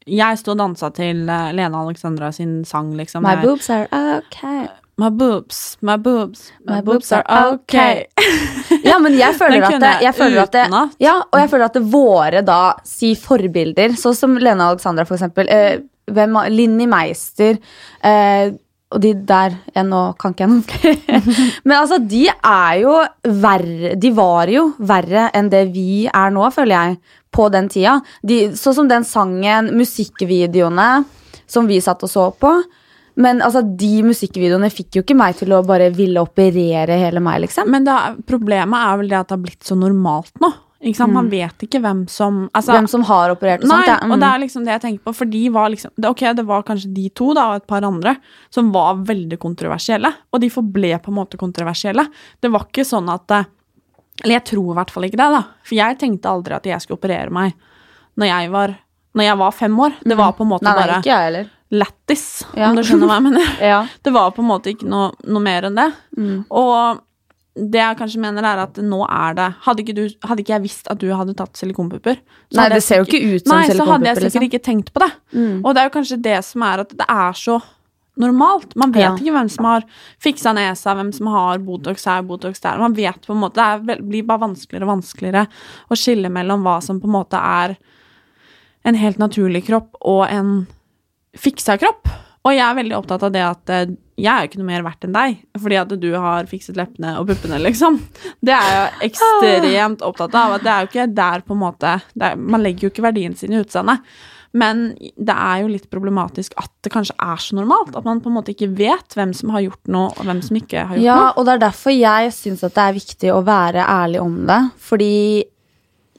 [SPEAKER 1] Jeg sto og dansa til eh, Lena Alexandra sin sang, liksom.
[SPEAKER 2] My boobs are okay.
[SPEAKER 1] My boobs, my boobs, my,
[SPEAKER 2] My
[SPEAKER 1] boobs
[SPEAKER 2] boobs
[SPEAKER 1] are okay.
[SPEAKER 2] Ja, men jeg føler at det, jeg føler at det, ja, og jeg føler at det våre da si forbilder, sånn som Lena Alexandra for eksempel, eh, hvem, Linni Meister, eh, og de der jeg nå kan ikke jeg noen flere. Men altså, de er jo verre De var jo verre enn det vi er nå, føler jeg, på den tida. De, sånn som den sangen, musikkvideoene som vi satt og så på. Men altså, de musikkvideoene fikk jo ikke meg til å bare ville operere hele meg, liksom.
[SPEAKER 1] Men er, problemet er vel det at det har blitt så normalt nå. Ikke sant? Man vet ikke hvem som altså,
[SPEAKER 2] Hvem som har operert og
[SPEAKER 1] Nei,
[SPEAKER 2] sånt. Ja. Mm.
[SPEAKER 1] og det er liksom det jeg tenker på, for de var liksom det, Ok, det var kanskje de to da, og et par andre som var veldig kontroversielle, og de forble på en måte kontroversielle. Det var ikke sånn at eh, Eller jeg tror i hvert fall ikke det, da. For jeg tenkte aldri at jeg skulle operere meg når jeg var, når jeg var fem år. Det var på en måte
[SPEAKER 2] Mm. nei, nei,
[SPEAKER 1] bare
[SPEAKER 2] ikke jeg heller.
[SPEAKER 1] Lættis,
[SPEAKER 2] Ja.
[SPEAKER 1] om du skjønner hva jeg mener.
[SPEAKER 2] Ja.
[SPEAKER 1] Det var på en måte ikke noe, noe mer enn det.
[SPEAKER 2] Mm.
[SPEAKER 1] Og det jeg kanskje mener, er at nå er det Hadde ikke, du, hadde ikke jeg visst at du hadde tatt silikonpupper
[SPEAKER 2] Nei, det ser jo ikke ut som
[SPEAKER 1] Nei, så hadde jeg sikkert
[SPEAKER 2] liksom.
[SPEAKER 1] ikke tenkt på det.
[SPEAKER 2] Mm.
[SPEAKER 1] Og det er jo kanskje det som er at det er så normalt. Man vet
[SPEAKER 2] Ja.
[SPEAKER 1] ikke hvem som har fiksa nesa, hvem som har Botox her, Botox der. Man vet på en måte, Det er, blir bare vanskeligere og vanskeligere å skille mellom hva som på en måte er en helt naturlig kropp og en fiksa kropp. Og jeg er veldig opptatt av det at eh, jeg er jo ikke noe mer verdt enn deg, fordi at du har fikset leppene og puppene, liksom. Det er jeg ekstremt opptatt av. At det er jo ikke der på en måte er, Man legger jo ikke verdien sin i utseendet. Men det er jo litt problematisk at det kanskje er så normalt. At man på en måte ikke vet hvem som har gjort noe, og hvem som ikke har gjort
[SPEAKER 2] Ja,
[SPEAKER 1] noe.
[SPEAKER 2] og det er derfor jeg syns at det er viktig å være ærlig om det. Fordi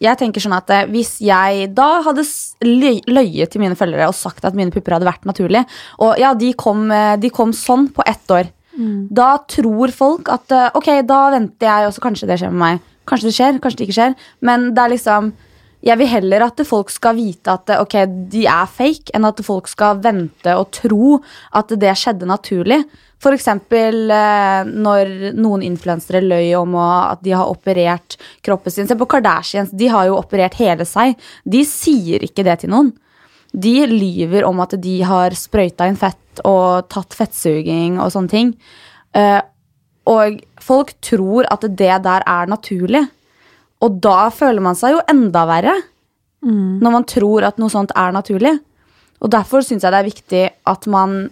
[SPEAKER 2] jeg tenker sånn at eh, hvis jeg da hadde løyet til mine følgere og sagt at mine pupper hadde vært naturlige, og ja, de kom, eh, de kom sånn på ett år, da tror folk at eh, ok, da venter jeg, og så kanskje det skjer med meg. Kanskje det skjer, kanskje det ikke skjer. Men det er liksom jeg vil heller at folk skal vite at ok, de er fake, enn at folk skal vente og tro at det skjedde naturlig. Eksempel eh, når noen influensere løy om at de har operert kroppen sin. Se på Kardashians, de har jo operert hele seg. De sier ikke det til noen. De lyver om at de har sprøyta inn fett og tatt fettsuging og sånne ting. Eh, og folk tror at det der er naturlig. Og da føler man seg jo enda verre. Når man tror at noe sånt er naturlig. Og derfor syns jeg det er viktig at man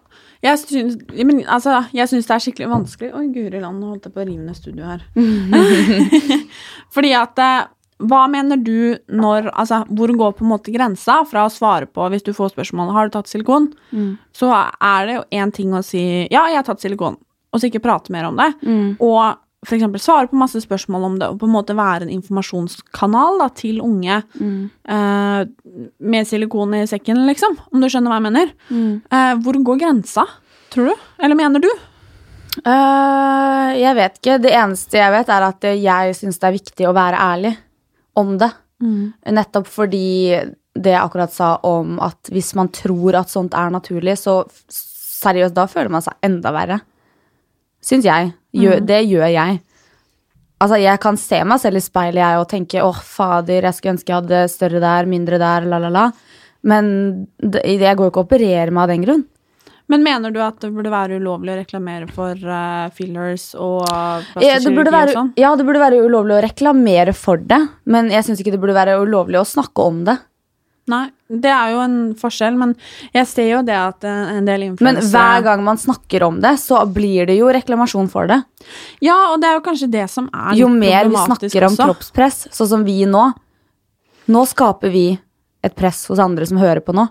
[SPEAKER 1] jeg syns, men, altså, jeg syns det er skikkelig vanskelig Oi, guri land, nå holdt jeg på å rive ned studio her. Fordi at eh, Hva mener du når Altså, hvor går på en måte grensa fra å svare på hvis du får spørsmålet har du tatt silikon, så er det jo én ting å si ja, jeg har tatt silikon, og så ikke prate mer om det. Og for eksempel svare på masse spørsmål om det, og på en måte være en informasjonskanal da, til unge eh, med silikon i sekken, liksom. Om du skjønner hva jeg mener. Eh, hvor går grensa, tror du? Eller mener du?
[SPEAKER 2] Uh, jeg vet ikke. Det eneste jeg vet, er at jeg syns det er viktig å være ærlig om det. Nettopp fordi det jeg akkurat sa om at hvis man tror at sånt er naturlig, så seriøst, da føler man seg enda verre. Syns jeg. Gjør, Det gjør jeg. Altså, jeg kan se meg selv i speilet jeg, og tenke åh, fader, jeg skulle ønske jeg hadde større der, mindre der, la, la, la. Men det, jeg går jo ikke og opererer meg av den grunn.
[SPEAKER 1] Men mener du at det burde være ulovlig å reklamere for uh, fillers og
[SPEAKER 2] Ja
[SPEAKER 1] plastisk og sånn?
[SPEAKER 2] ja, det burde være ulovlig å reklamere for det, men jeg syns ikke det burde være ulovlig å snakke om det.
[SPEAKER 1] Nei, det er jo en forskjell, men jeg ser jo det at en del influensere Men
[SPEAKER 2] hver gang man snakker om det, så blir det jo reklamasjon for det.
[SPEAKER 1] Ja, og det er jo kanskje det som er
[SPEAKER 2] problematisk
[SPEAKER 1] også.
[SPEAKER 2] Jo mer vi snakker om
[SPEAKER 1] også.
[SPEAKER 2] kroppspress, sånn som vi nå Nå skaper vi et press hos andre som hører på nå.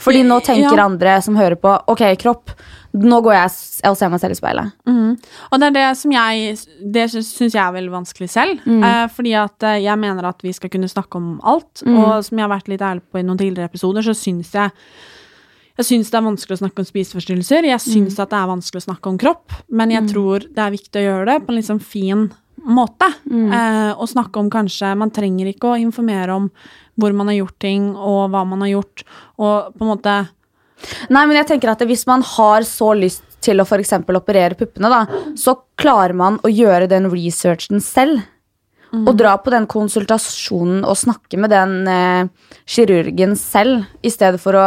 [SPEAKER 2] Fordi nå tenker
[SPEAKER 1] Ja.
[SPEAKER 2] andre som hører på Ok, kropp, nå går jeg og ser meg selv i speilet.
[SPEAKER 1] Mm. Og det er det som jeg Det syns jeg er veldig vanskelig selv.
[SPEAKER 2] Mm.
[SPEAKER 1] Eh, fordi at eh, jeg mener at vi skal kunne snakke om alt.
[SPEAKER 2] Mm.
[SPEAKER 1] Og som jeg har vært litt ærlig på i noen tidligere episoder, så syns jeg jeg syns det er vanskelig å snakke om spiseforstyrrelser. Jeg syns
[SPEAKER 2] Mm.
[SPEAKER 1] at det er vanskelig å snakke om kropp. Men jeg tror det er viktig å gjøre det på en liksom fin måte.
[SPEAKER 2] Mm.
[SPEAKER 1] Eh, å snakke om kanskje Man trenger ikke å informere om hvor man har gjort ting, og hva man har gjort, og på en måte
[SPEAKER 2] Nei, men jeg tenker at hvis man har så lyst til å eksempel operere puppene, da, så klarer man å gjøre den researchen selv. Og dra på den konsultasjonen og snakke med den eh, kirurgen selv, i stedet for å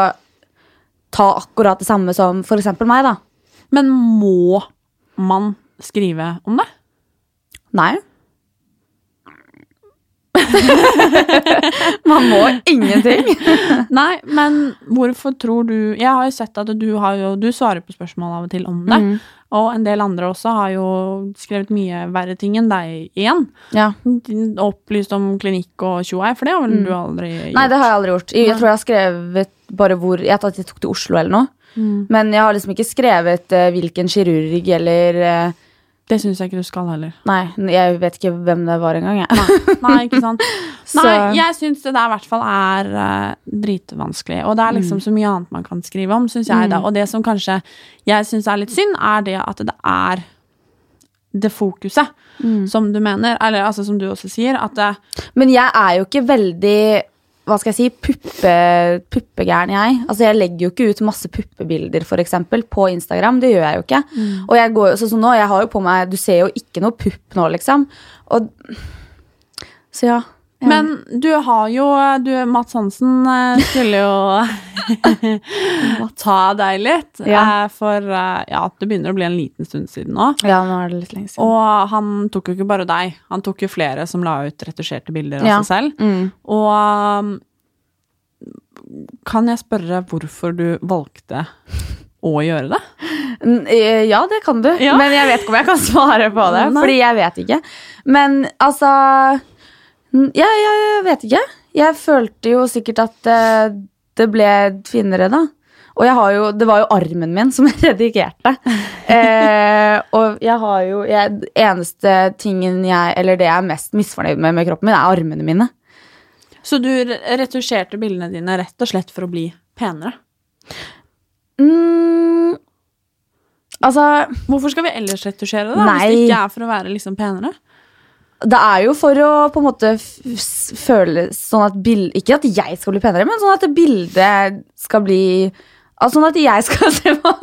[SPEAKER 2] ta akkurat det samme som eksempel meg, da.
[SPEAKER 1] Men må man skrive om det?
[SPEAKER 2] Nei. man må ingenting.
[SPEAKER 1] Nei, men hvorfor tror du Jeg har jo sett at du, har jo, du svarer på spørsmål av og til om det.
[SPEAKER 2] Mm.
[SPEAKER 1] Og en del andre også har jo skrevet mye verre ting enn deg igjen.
[SPEAKER 2] Ja.
[SPEAKER 1] Opplyst om klinikk og tjoei, for det har vel
[SPEAKER 2] Mm.
[SPEAKER 1] du aldri gjort?
[SPEAKER 2] Nei, det har jeg aldri gjort. Jeg, tror jeg har skrevet bare hvor Jeg tatt, at jeg tok til Oslo eller noe.
[SPEAKER 1] Mm.
[SPEAKER 2] Men jeg har liksom ikke skrevet eh, hvilken kirurg eller eh,
[SPEAKER 1] Det syns jeg ikke du skal heller.
[SPEAKER 2] Nei, jeg vet ikke hvem det var engang, jeg.
[SPEAKER 1] Nei, ikke sant. Nei, jeg syns det der i hvert fall er uh, dritvanskelig. Og det er liksom
[SPEAKER 2] Mm.
[SPEAKER 1] så mye annet man kan skrive om, syns jeg. da.
[SPEAKER 2] Mm.
[SPEAKER 1] Og det som kanskje jeg syns er litt synd, er det at det er det fokuset, som du mener, eller altså som du også sier, at det,
[SPEAKER 2] Men jeg er jo ikke veldig hva skal jeg si, puppe, puppegæren, jeg. Altså, Jeg legger jo ikke ut masse puppebilder for eksempel, på Instagram. Det gjør jeg jo ikke. Og jeg går sånn som nå, jeg har jo på meg Du ser jo ikke noe pupp nå, liksom. Og Så ja.
[SPEAKER 1] Men du har jo du, Mats Hansen eh, skulle jo ta deg litt,
[SPEAKER 2] Ja.
[SPEAKER 1] eh, for eh, ja, det begynner å bli en liten stund siden nå.
[SPEAKER 2] Ja, nå er det litt lenge siden.
[SPEAKER 1] Og han tok jo ikke bare deg, han tok jo flere som la ut retusjerte bilder av
[SPEAKER 2] Ja.
[SPEAKER 1] seg selv.
[SPEAKER 2] Mm.
[SPEAKER 1] Og um, kan jeg spørre hvorfor du valgte å gjøre det?
[SPEAKER 2] Ja, det kan du.
[SPEAKER 1] Ja.
[SPEAKER 2] Men jeg vet ikke om jeg kan svare på det.
[SPEAKER 1] Nei.
[SPEAKER 2] Fordi jeg vet ikke. Men altså Ja, jeg vet ikke. Jeg følte jo sikkert at eh, det ble finere, da. Og jo, det var jo armen min som redigerte. Eh, og jeg har jo jeg, Eneste tingen jeg Eller det jeg er mest misfornøyd med med kroppen min, er armene mine.
[SPEAKER 1] Så du retusjerte bildene dine rett og slett for å bli penere?
[SPEAKER 2] Mm, altså
[SPEAKER 1] Hvorfor skal vi ellers retusjere da,
[SPEAKER 2] Nei.
[SPEAKER 1] hvis det ikke er for å være liksom penere?
[SPEAKER 2] Det er jo for å på en måte føle sånn at bild, Ikke at jeg skal bli penere, men sånn at bildet skal bli Altså sånn at jeg skal se på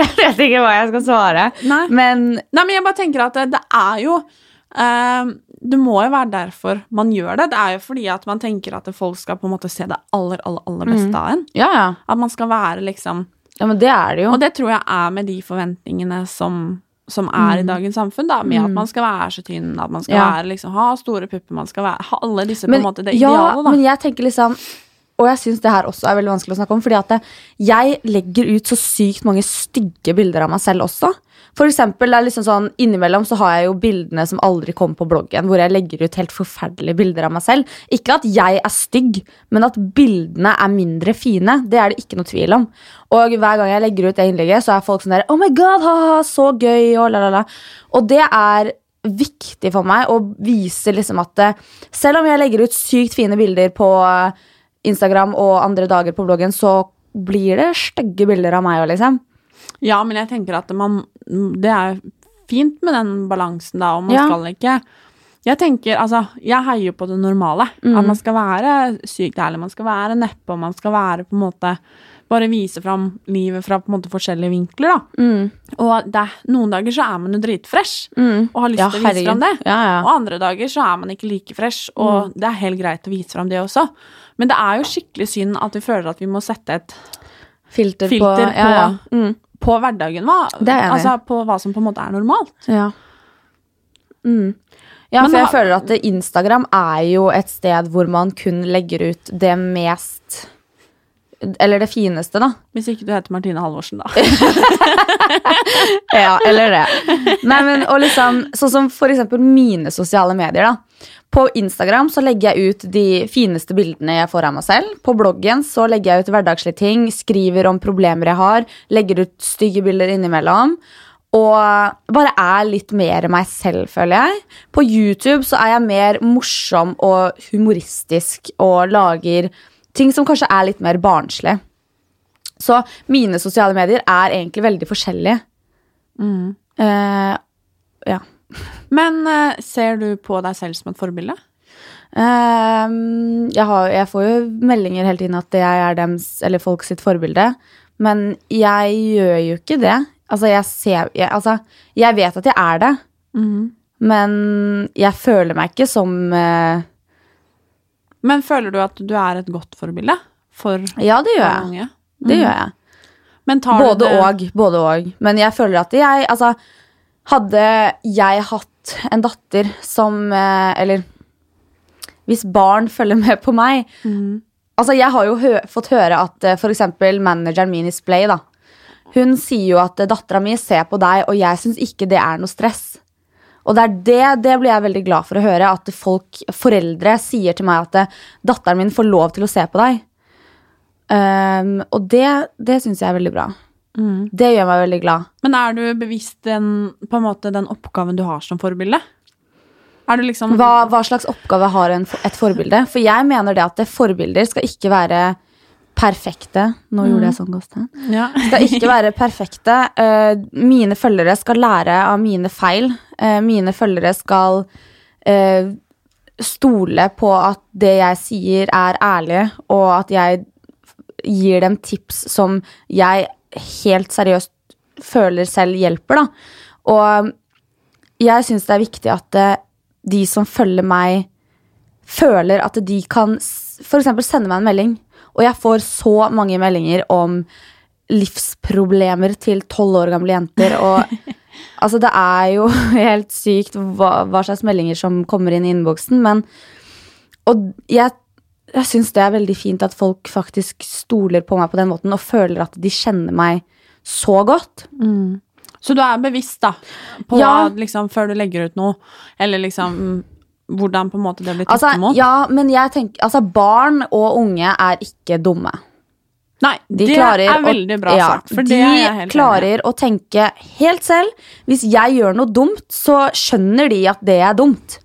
[SPEAKER 2] Jeg vet ikke hva jeg skal svare.
[SPEAKER 1] Nei.
[SPEAKER 2] Men
[SPEAKER 1] Nei, men jeg bare tenker at det, det er jo eh, Det må jo være derfor man gjør det. Det er jo fordi at man tenker at folk skal på en måte se det aller, aller, aller beste av en.
[SPEAKER 2] ja, ja.
[SPEAKER 1] At man skal være liksom
[SPEAKER 2] ja, men det er det jo.
[SPEAKER 1] Og det tror jeg er med de forventningene som, som er i dagens samfunn, da. Med at man skal være så tynn, at man skal
[SPEAKER 2] Ja.
[SPEAKER 1] være liksom ha store pupper, man skal være ha alle disse på en måte det
[SPEAKER 2] ja,
[SPEAKER 1] ideale, da.
[SPEAKER 2] men jeg tenker liksom Og jeg syns det her også er veldig vanskelig å snakke om, fordi at jeg legger ut så sykt mange stygge bilder av meg selv også. For eksempel, det er liksom sånn, Innimellom så har jeg jo bildene som aldri kommer på bloggen, hvor jeg legger ut helt forferdelige bilder av meg selv. Ikke at jeg er stygg, men at bildene er mindre fine. Det er det ikke noe tvil om. Og hver gang jeg legger ut det innlegget, så er folk sånn der Oh my god, ha-ha, så gøy, og la, la, la. Og det er viktig for meg å vise liksom at eh, selv om jeg legger ut sykt fine bilder på eh, Instagram og andre dager på bloggen, så blir det stygge bilder av meg òg, liksom.
[SPEAKER 1] Ja, men jeg tenker at man Det er fint med den balansen, da, og man
[SPEAKER 2] Ja.
[SPEAKER 1] skal ikke Jeg tenker, altså, jeg heier på det normale.
[SPEAKER 2] Mm.
[SPEAKER 1] At man skal være sykt ærlig, man skal være neppe, og man skal være på en måte Bare vise fram livet fra på en måte forskjellige vinkler, da.
[SPEAKER 2] Mm.
[SPEAKER 1] Og det, noen dager så er man jo dritfresh og har lyst
[SPEAKER 2] Ja,
[SPEAKER 1] til å vise fram det.
[SPEAKER 2] Ja, ja.
[SPEAKER 1] Og andre dager så er man ikke like fresh, og det er helt greit å vise fram det også. Men det er jo skikkelig synd at vi føler at vi må sette et
[SPEAKER 2] Filter,
[SPEAKER 1] filter
[SPEAKER 2] på, ja, ja. Mm.
[SPEAKER 1] på hverdagen, hva? Altså på hva som på en måte er normalt.
[SPEAKER 2] Ja. Mm. Ja, for jeg føler at Instagram er jo et sted hvor man kun legger ut det mest Eller det fineste, da.
[SPEAKER 1] Hvis ikke du heter Martine Halvorsen, da.
[SPEAKER 2] Ja, eller det. Nei, men, og liksom, sånn som for eksempel mine sosiale medier. da. På Instagram så legger jeg ut de fineste bildene jeg får av meg selv. På bloggen så legger jeg ut hverdagslige ting, skriver om problemer jeg har, legger ut stygge bilder innimellom. Og bare er litt mer meg selv, føler jeg. På YouTube så er jeg mer morsom og humoristisk og lager ting som kanskje er litt mer barnslig. Så mine sosiale medier er egentlig veldig forskjellige. Eh, ja.
[SPEAKER 1] Men uh, ser du på deg selv som et forbilde?
[SPEAKER 2] Ehm, jeg, har, jeg får jo meldinger hele tiden at jeg er dems, eller folk sitt forbilde. Men jeg gjør jo ikke det. Altså, jeg ser jeg, Altså, jeg vet at jeg er det. Men jeg føler meg ikke som uh,
[SPEAKER 1] Men føler du at du er et godt forbilde for
[SPEAKER 2] Ja, det gjør jeg.
[SPEAKER 1] unge?
[SPEAKER 2] Det gjør jeg.
[SPEAKER 1] Men tar
[SPEAKER 2] Både og. Både og. Men jeg føler at jeg Altså, hadde jeg hatt en datter som eh, Eller hvis barn følger med på meg Altså, jeg har jo hø fått høre at eh, for eksempel manageren min i Splay, da. Hun sier jo at dattera mi ser på deg, og jeg syns ikke det er noe stress. Og det er det, det blir jeg veldig glad for å høre, at folk, foreldre sier til meg at eh, datteren min får lov til å se på deg. Um, og det, det syns jeg er veldig bra. Det gjør meg veldig glad.
[SPEAKER 1] Men er du bevisst den, på en måte, den oppgaven du har som forbilde? Du liksom
[SPEAKER 2] Hva, hva slags oppgave har en, et forbilde? For jeg mener det at det forbilder skal ikke være perfekte. Nå
[SPEAKER 1] Mm.
[SPEAKER 2] gjorde jeg sånn, Gåstein.
[SPEAKER 1] Ja.
[SPEAKER 2] Skal ikke være perfekte. Uh, mine følgere skal lære av mine feil. Uh, mine følgere skal uh, stole på at det jeg sier, er ærlig, og at jeg gir dem tips som jeg helt seriøst føler selv hjelper, da. Og jeg syns det er viktig at eh, de som følger meg, føler at de kan f.eks. sende meg en melding. Og jeg får så mange meldinger om livsproblemer til tolv år gamle jenter. Og altså, det er jo helt sykt hva, hva slags meldinger som kommer inn i innboksen. Men Og jeg, jeg syns det er veldig fint at folk faktisk stoler på meg på den måten og føler at de kjenner meg så godt.
[SPEAKER 1] Så du er bevisst, da, på
[SPEAKER 2] Ja.
[SPEAKER 1] liksom før du legger ut noe, eller liksom mm, hvordan på en måte det blir tatt
[SPEAKER 2] Altså,
[SPEAKER 1] imot?
[SPEAKER 2] ja, men jeg tenker Altså, barn og unge er ikke dumme.
[SPEAKER 1] Nei,
[SPEAKER 2] De
[SPEAKER 1] det er veldig bra
[SPEAKER 2] ja,
[SPEAKER 1] sagt, for
[SPEAKER 2] de
[SPEAKER 1] er
[SPEAKER 2] klarer å tenke helt selv. Hvis jeg gjør noe dumt, så skjønner de at det er dumt.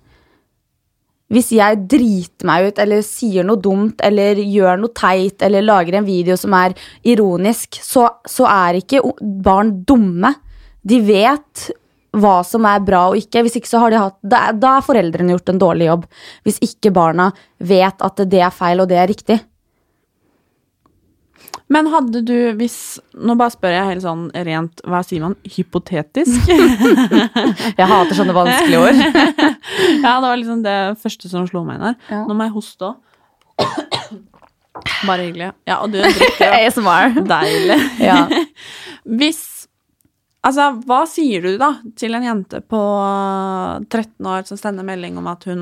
[SPEAKER 2] Hvis jeg driter meg ut eller sier noe dumt eller gjør noe teit eller lager en video som er ironisk, så, så er ikke barn dumme. De vet hva som er bra og ikke. Hvis ikke så har de hatt, da, da har foreldrene gjort en dårlig jobb. Hvis ikke barna vet at det er feil og det er riktig.
[SPEAKER 1] Men hadde du, hvis Nå bare spør jeg helt sånn rent, hva sier man, hypotetisk?
[SPEAKER 2] Jeg hater sånne vanskelige ord.
[SPEAKER 1] ja, det var liksom det første som slo meg inn her.
[SPEAKER 2] Ja.
[SPEAKER 1] Nå må jeg hoste òg. Bare hyggelig. Ja, og du drikker.
[SPEAKER 2] ASMR.
[SPEAKER 1] Deilig.
[SPEAKER 2] Ja.
[SPEAKER 1] Hvis Altså, hva sier du da til en jente på 13 år som sender melding om at hun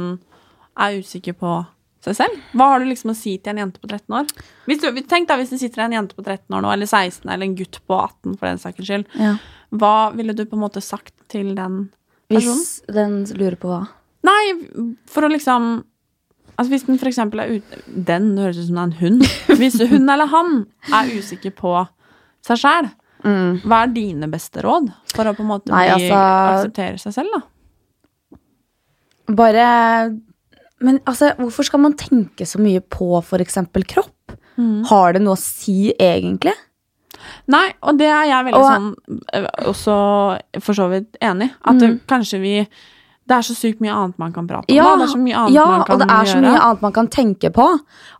[SPEAKER 1] er usikker på seg selv? Hva har du liksom å si til en jente på 13 år? Hvis du, tenk da hvis det sitter en jente på 13 år nå, eller 16, eller en gutt på 18 for den saks skyld.
[SPEAKER 2] Ja.
[SPEAKER 1] Hva ville du på en måte sagt til den personen?
[SPEAKER 2] Hvis den lurer på hva?
[SPEAKER 1] Nei, for å liksom Altså Hvis den for eksempel er ute Den høres ut som det er en hund. Hvis hun eller han er usikker på seg sjæl, hva er dine beste råd for å på en måte
[SPEAKER 2] Mm. Nei, altså-
[SPEAKER 1] akseptere seg selv, da?
[SPEAKER 2] Bare Men altså, hvorfor skal man tenke så mye på eksempel kropp?
[SPEAKER 1] Mm.
[SPEAKER 2] Har det noe å si, egentlig?
[SPEAKER 1] Nei, og det er jeg veldig
[SPEAKER 2] Og-
[SPEAKER 1] sånn øh, også for så vidt enig i. At det, kanskje vi Det er så sykt mye annet man kan prate om.
[SPEAKER 2] Ja.
[SPEAKER 1] Det er så mye annet
[SPEAKER 2] ja
[SPEAKER 1] man kan
[SPEAKER 2] og det er så
[SPEAKER 1] gjøre.
[SPEAKER 2] mye annet man kan tenke på.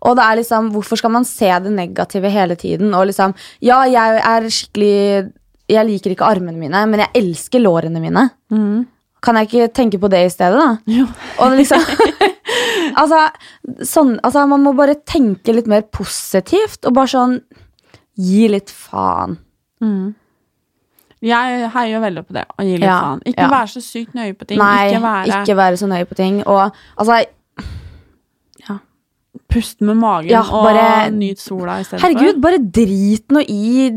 [SPEAKER 2] Og det er liksom, hvorfor skal man se det negative hele tiden? Og liksom, ja, jeg er skikkelig Jeg liker ikke armene mine, men jeg elsker lårene mine.
[SPEAKER 1] Mm.
[SPEAKER 2] Kan jeg ikke tenke på det i stedet, da? Og liksom altså, sånn, altså, man må bare tenke litt mer positivt, og bare sånn Gi litt faen.
[SPEAKER 1] Mm. Jeg heier veldig på det, å gi litt
[SPEAKER 2] Ja,
[SPEAKER 1] faen. Ikke
[SPEAKER 2] ja.
[SPEAKER 1] være så sykt nøye på ting.
[SPEAKER 2] Nei,
[SPEAKER 1] ikke være
[SPEAKER 2] ikke være så nøye på ting. Og altså
[SPEAKER 1] Pust med magen
[SPEAKER 2] Ja,
[SPEAKER 1] og
[SPEAKER 2] bare-
[SPEAKER 1] nyt sola i stedet
[SPEAKER 2] Herregud, bare drit nå i,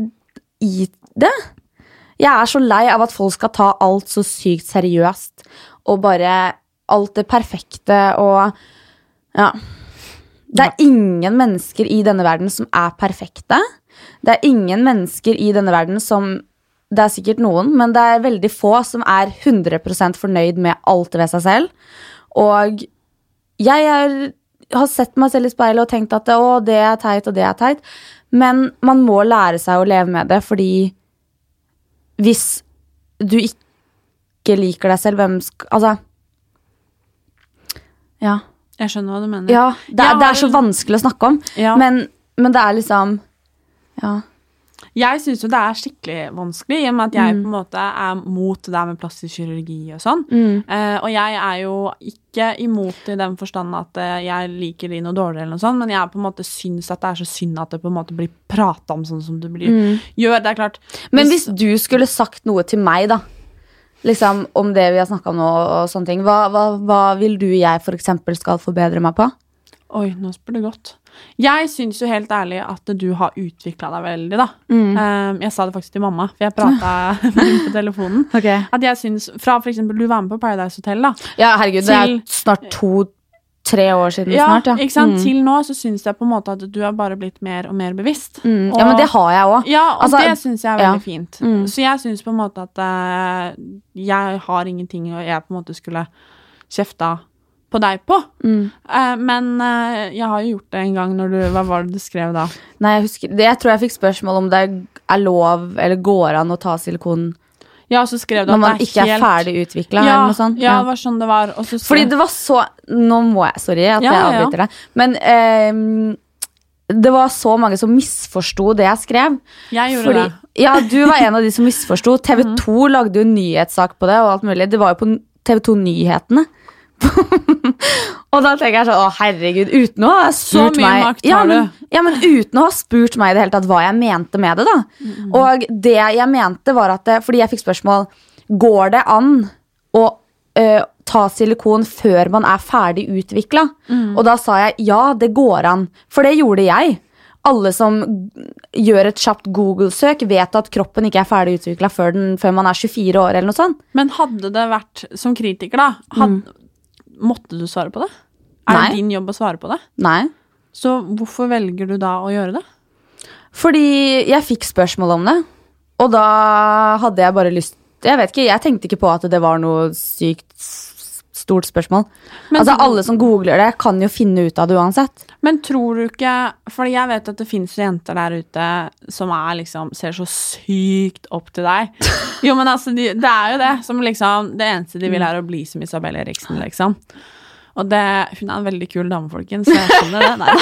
[SPEAKER 2] i det. Jeg er så lei av at folk skal ta alt så sykt seriøst, og bare alt det perfekte og Ja. Det er ingen mennesker i denne verden som er perfekte. Det er ingen mennesker i denne verden som Det er sikkert noen, men det er veldig få som er 100% fornøyd med alt ved seg selv. Og jeg er, har sett meg selv i speilet og tenkt at å, det er teit, og det er teit. Men man må lære seg å leve med det, fordi hvis du ikke liker deg selv, hvem skal Altså. Ja.
[SPEAKER 1] Jeg skjønner hva du mener.
[SPEAKER 2] ja det, er, det er så vanskelig å snakke om,
[SPEAKER 1] Ja.
[SPEAKER 2] men, men det er liksom Ja.
[SPEAKER 1] Jeg syns jo det er skikkelig vanskelig, i og med at jeg
[SPEAKER 2] Mm.
[SPEAKER 1] på en måte er mot det der med plastisk kirurgi og sånn.
[SPEAKER 2] Mm.
[SPEAKER 1] Uh, og jeg er jo ikke imot i den forstand at eh, jeg liker de noe dårligere, eller noe sånt, men jeg på en måte syns at det er så synd at det på en måte blir prata om sånn som det blir,
[SPEAKER 2] Mm.
[SPEAKER 1] gjør. Det er klart
[SPEAKER 2] Men hvis du skulle sagt noe til meg, da, liksom om det vi har snakka om nå, og sånne ting, hva, hva, hva vil du jeg eksempel skal forbedre meg på?
[SPEAKER 1] Oi, nå spør du godt. Jeg syns jo helt ærlig at du har utvikla deg veldig, da.
[SPEAKER 2] Mm.
[SPEAKER 1] Eh, jeg sa det faktisk til mamma, for jeg prata med henne på telefonen. At jeg syns, Fra for eksempel du var med på Paradise Hotel, da.
[SPEAKER 2] Ja, herregud, det er snart to-tre år siden
[SPEAKER 1] Ja,
[SPEAKER 2] snart, ja.
[SPEAKER 1] ikke sant?
[SPEAKER 2] Mm.
[SPEAKER 1] Til nå så syns jeg på en måte at du har bare blitt mer og mer bevisst.
[SPEAKER 2] Mm.
[SPEAKER 1] Og-
[SPEAKER 2] Ja, men det har jeg òg.
[SPEAKER 1] Ja, og
[SPEAKER 2] Altså,
[SPEAKER 1] det syns jeg er veldig
[SPEAKER 2] ja.
[SPEAKER 1] fint.
[SPEAKER 2] Mm.
[SPEAKER 1] Så jeg syns på en måte at uh, jeg har ingenting og jeg på en måte skulle kjefta på deg på.
[SPEAKER 2] Mm.
[SPEAKER 1] Uh, men uh, jeg har jo gjort det en gang du Hva var det du skrev da?
[SPEAKER 2] Nei, jeg husker det. Jeg tror jeg fikk spørsmål om det er lov eller går an å ta silikon
[SPEAKER 1] Ja, så skrev du
[SPEAKER 2] når man ikke er ferdig utvikla,
[SPEAKER 1] ja,
[SPEAKER 2] sånt.
[SPEAKER 1] Ja, det var sånn det var. Så
[SPEAKER 2] Fordi det var så Nå må jeg, sorry at
[SPEAKER 1] Ja,
[SPEAKER 2] jeg
[SPEAKER 1] ja, ja.
[SPEAKER 2] avbryter deg, men uh, det var så mange som misforsto det jeg skrev.
[SPEAKER 1] Jeg gjorde
[SPEAKER 2] Fordi,
[SPEAKER 1] det.
[SPEAKER 2] ja, du var en av de som misforsto. TV 2 lagde jo nyhetssak på det, og alt mulig. Det var jo på TV 2 Nyhetene. og da tenker jeg sånn, å herregud, uten å ha spurt meg
[SPEAKER 1] makt
[SPEAKER 2] ja, men, ja, men uten å ha spurt meg i det hele tatt hva jeg mente med det, da. Og det jeg mente, var at det, Fordi jeg fikk spørsmål Går det an å eh, ta silikon før man er ferdig utvikla? Og da sa jeg ja, det går an. For det gjorde jeg. Alle som gjør et kjapt Google-søk, vet at kroppen ikke er ferdig utvikla før, før man er 24 år. eller noe sånt.
[SPEAKER 1] Men hadde det vært som kritiker, da had, Måtte du svare på det? Er.
[SPEAKER 2] Nei.
[SPEAKER 1] det din jobb å svare på det?
[SPEAKER 2] Nei.
[SPEAKER 1] Så hvorfor velger du da å gjøre det?
[SPEAKER 2] Fordi jeg fikk spørsmål om det, og da hadde jeg bare lyst Jeg vet ikke, jeg tenkte ikke på at det var noe sykt stort spørsmål.
[SPEAKER 1] Men
[SPEAKER 2] altså Alle som googler det, kan jo finne ut av det uansett.
[SPEAKER 1] Men tror du ikke For jeg vet at det fins jenter der ute som er liksom ser så sykt opp til deg. Jo, men altså, de, det er jo det. Som liksom Det eneste de vil, er å bli som Isabel Eriksen, liksom. Og det Hun er en veldig kul dame, folkens, så jeg skjønner det. Nei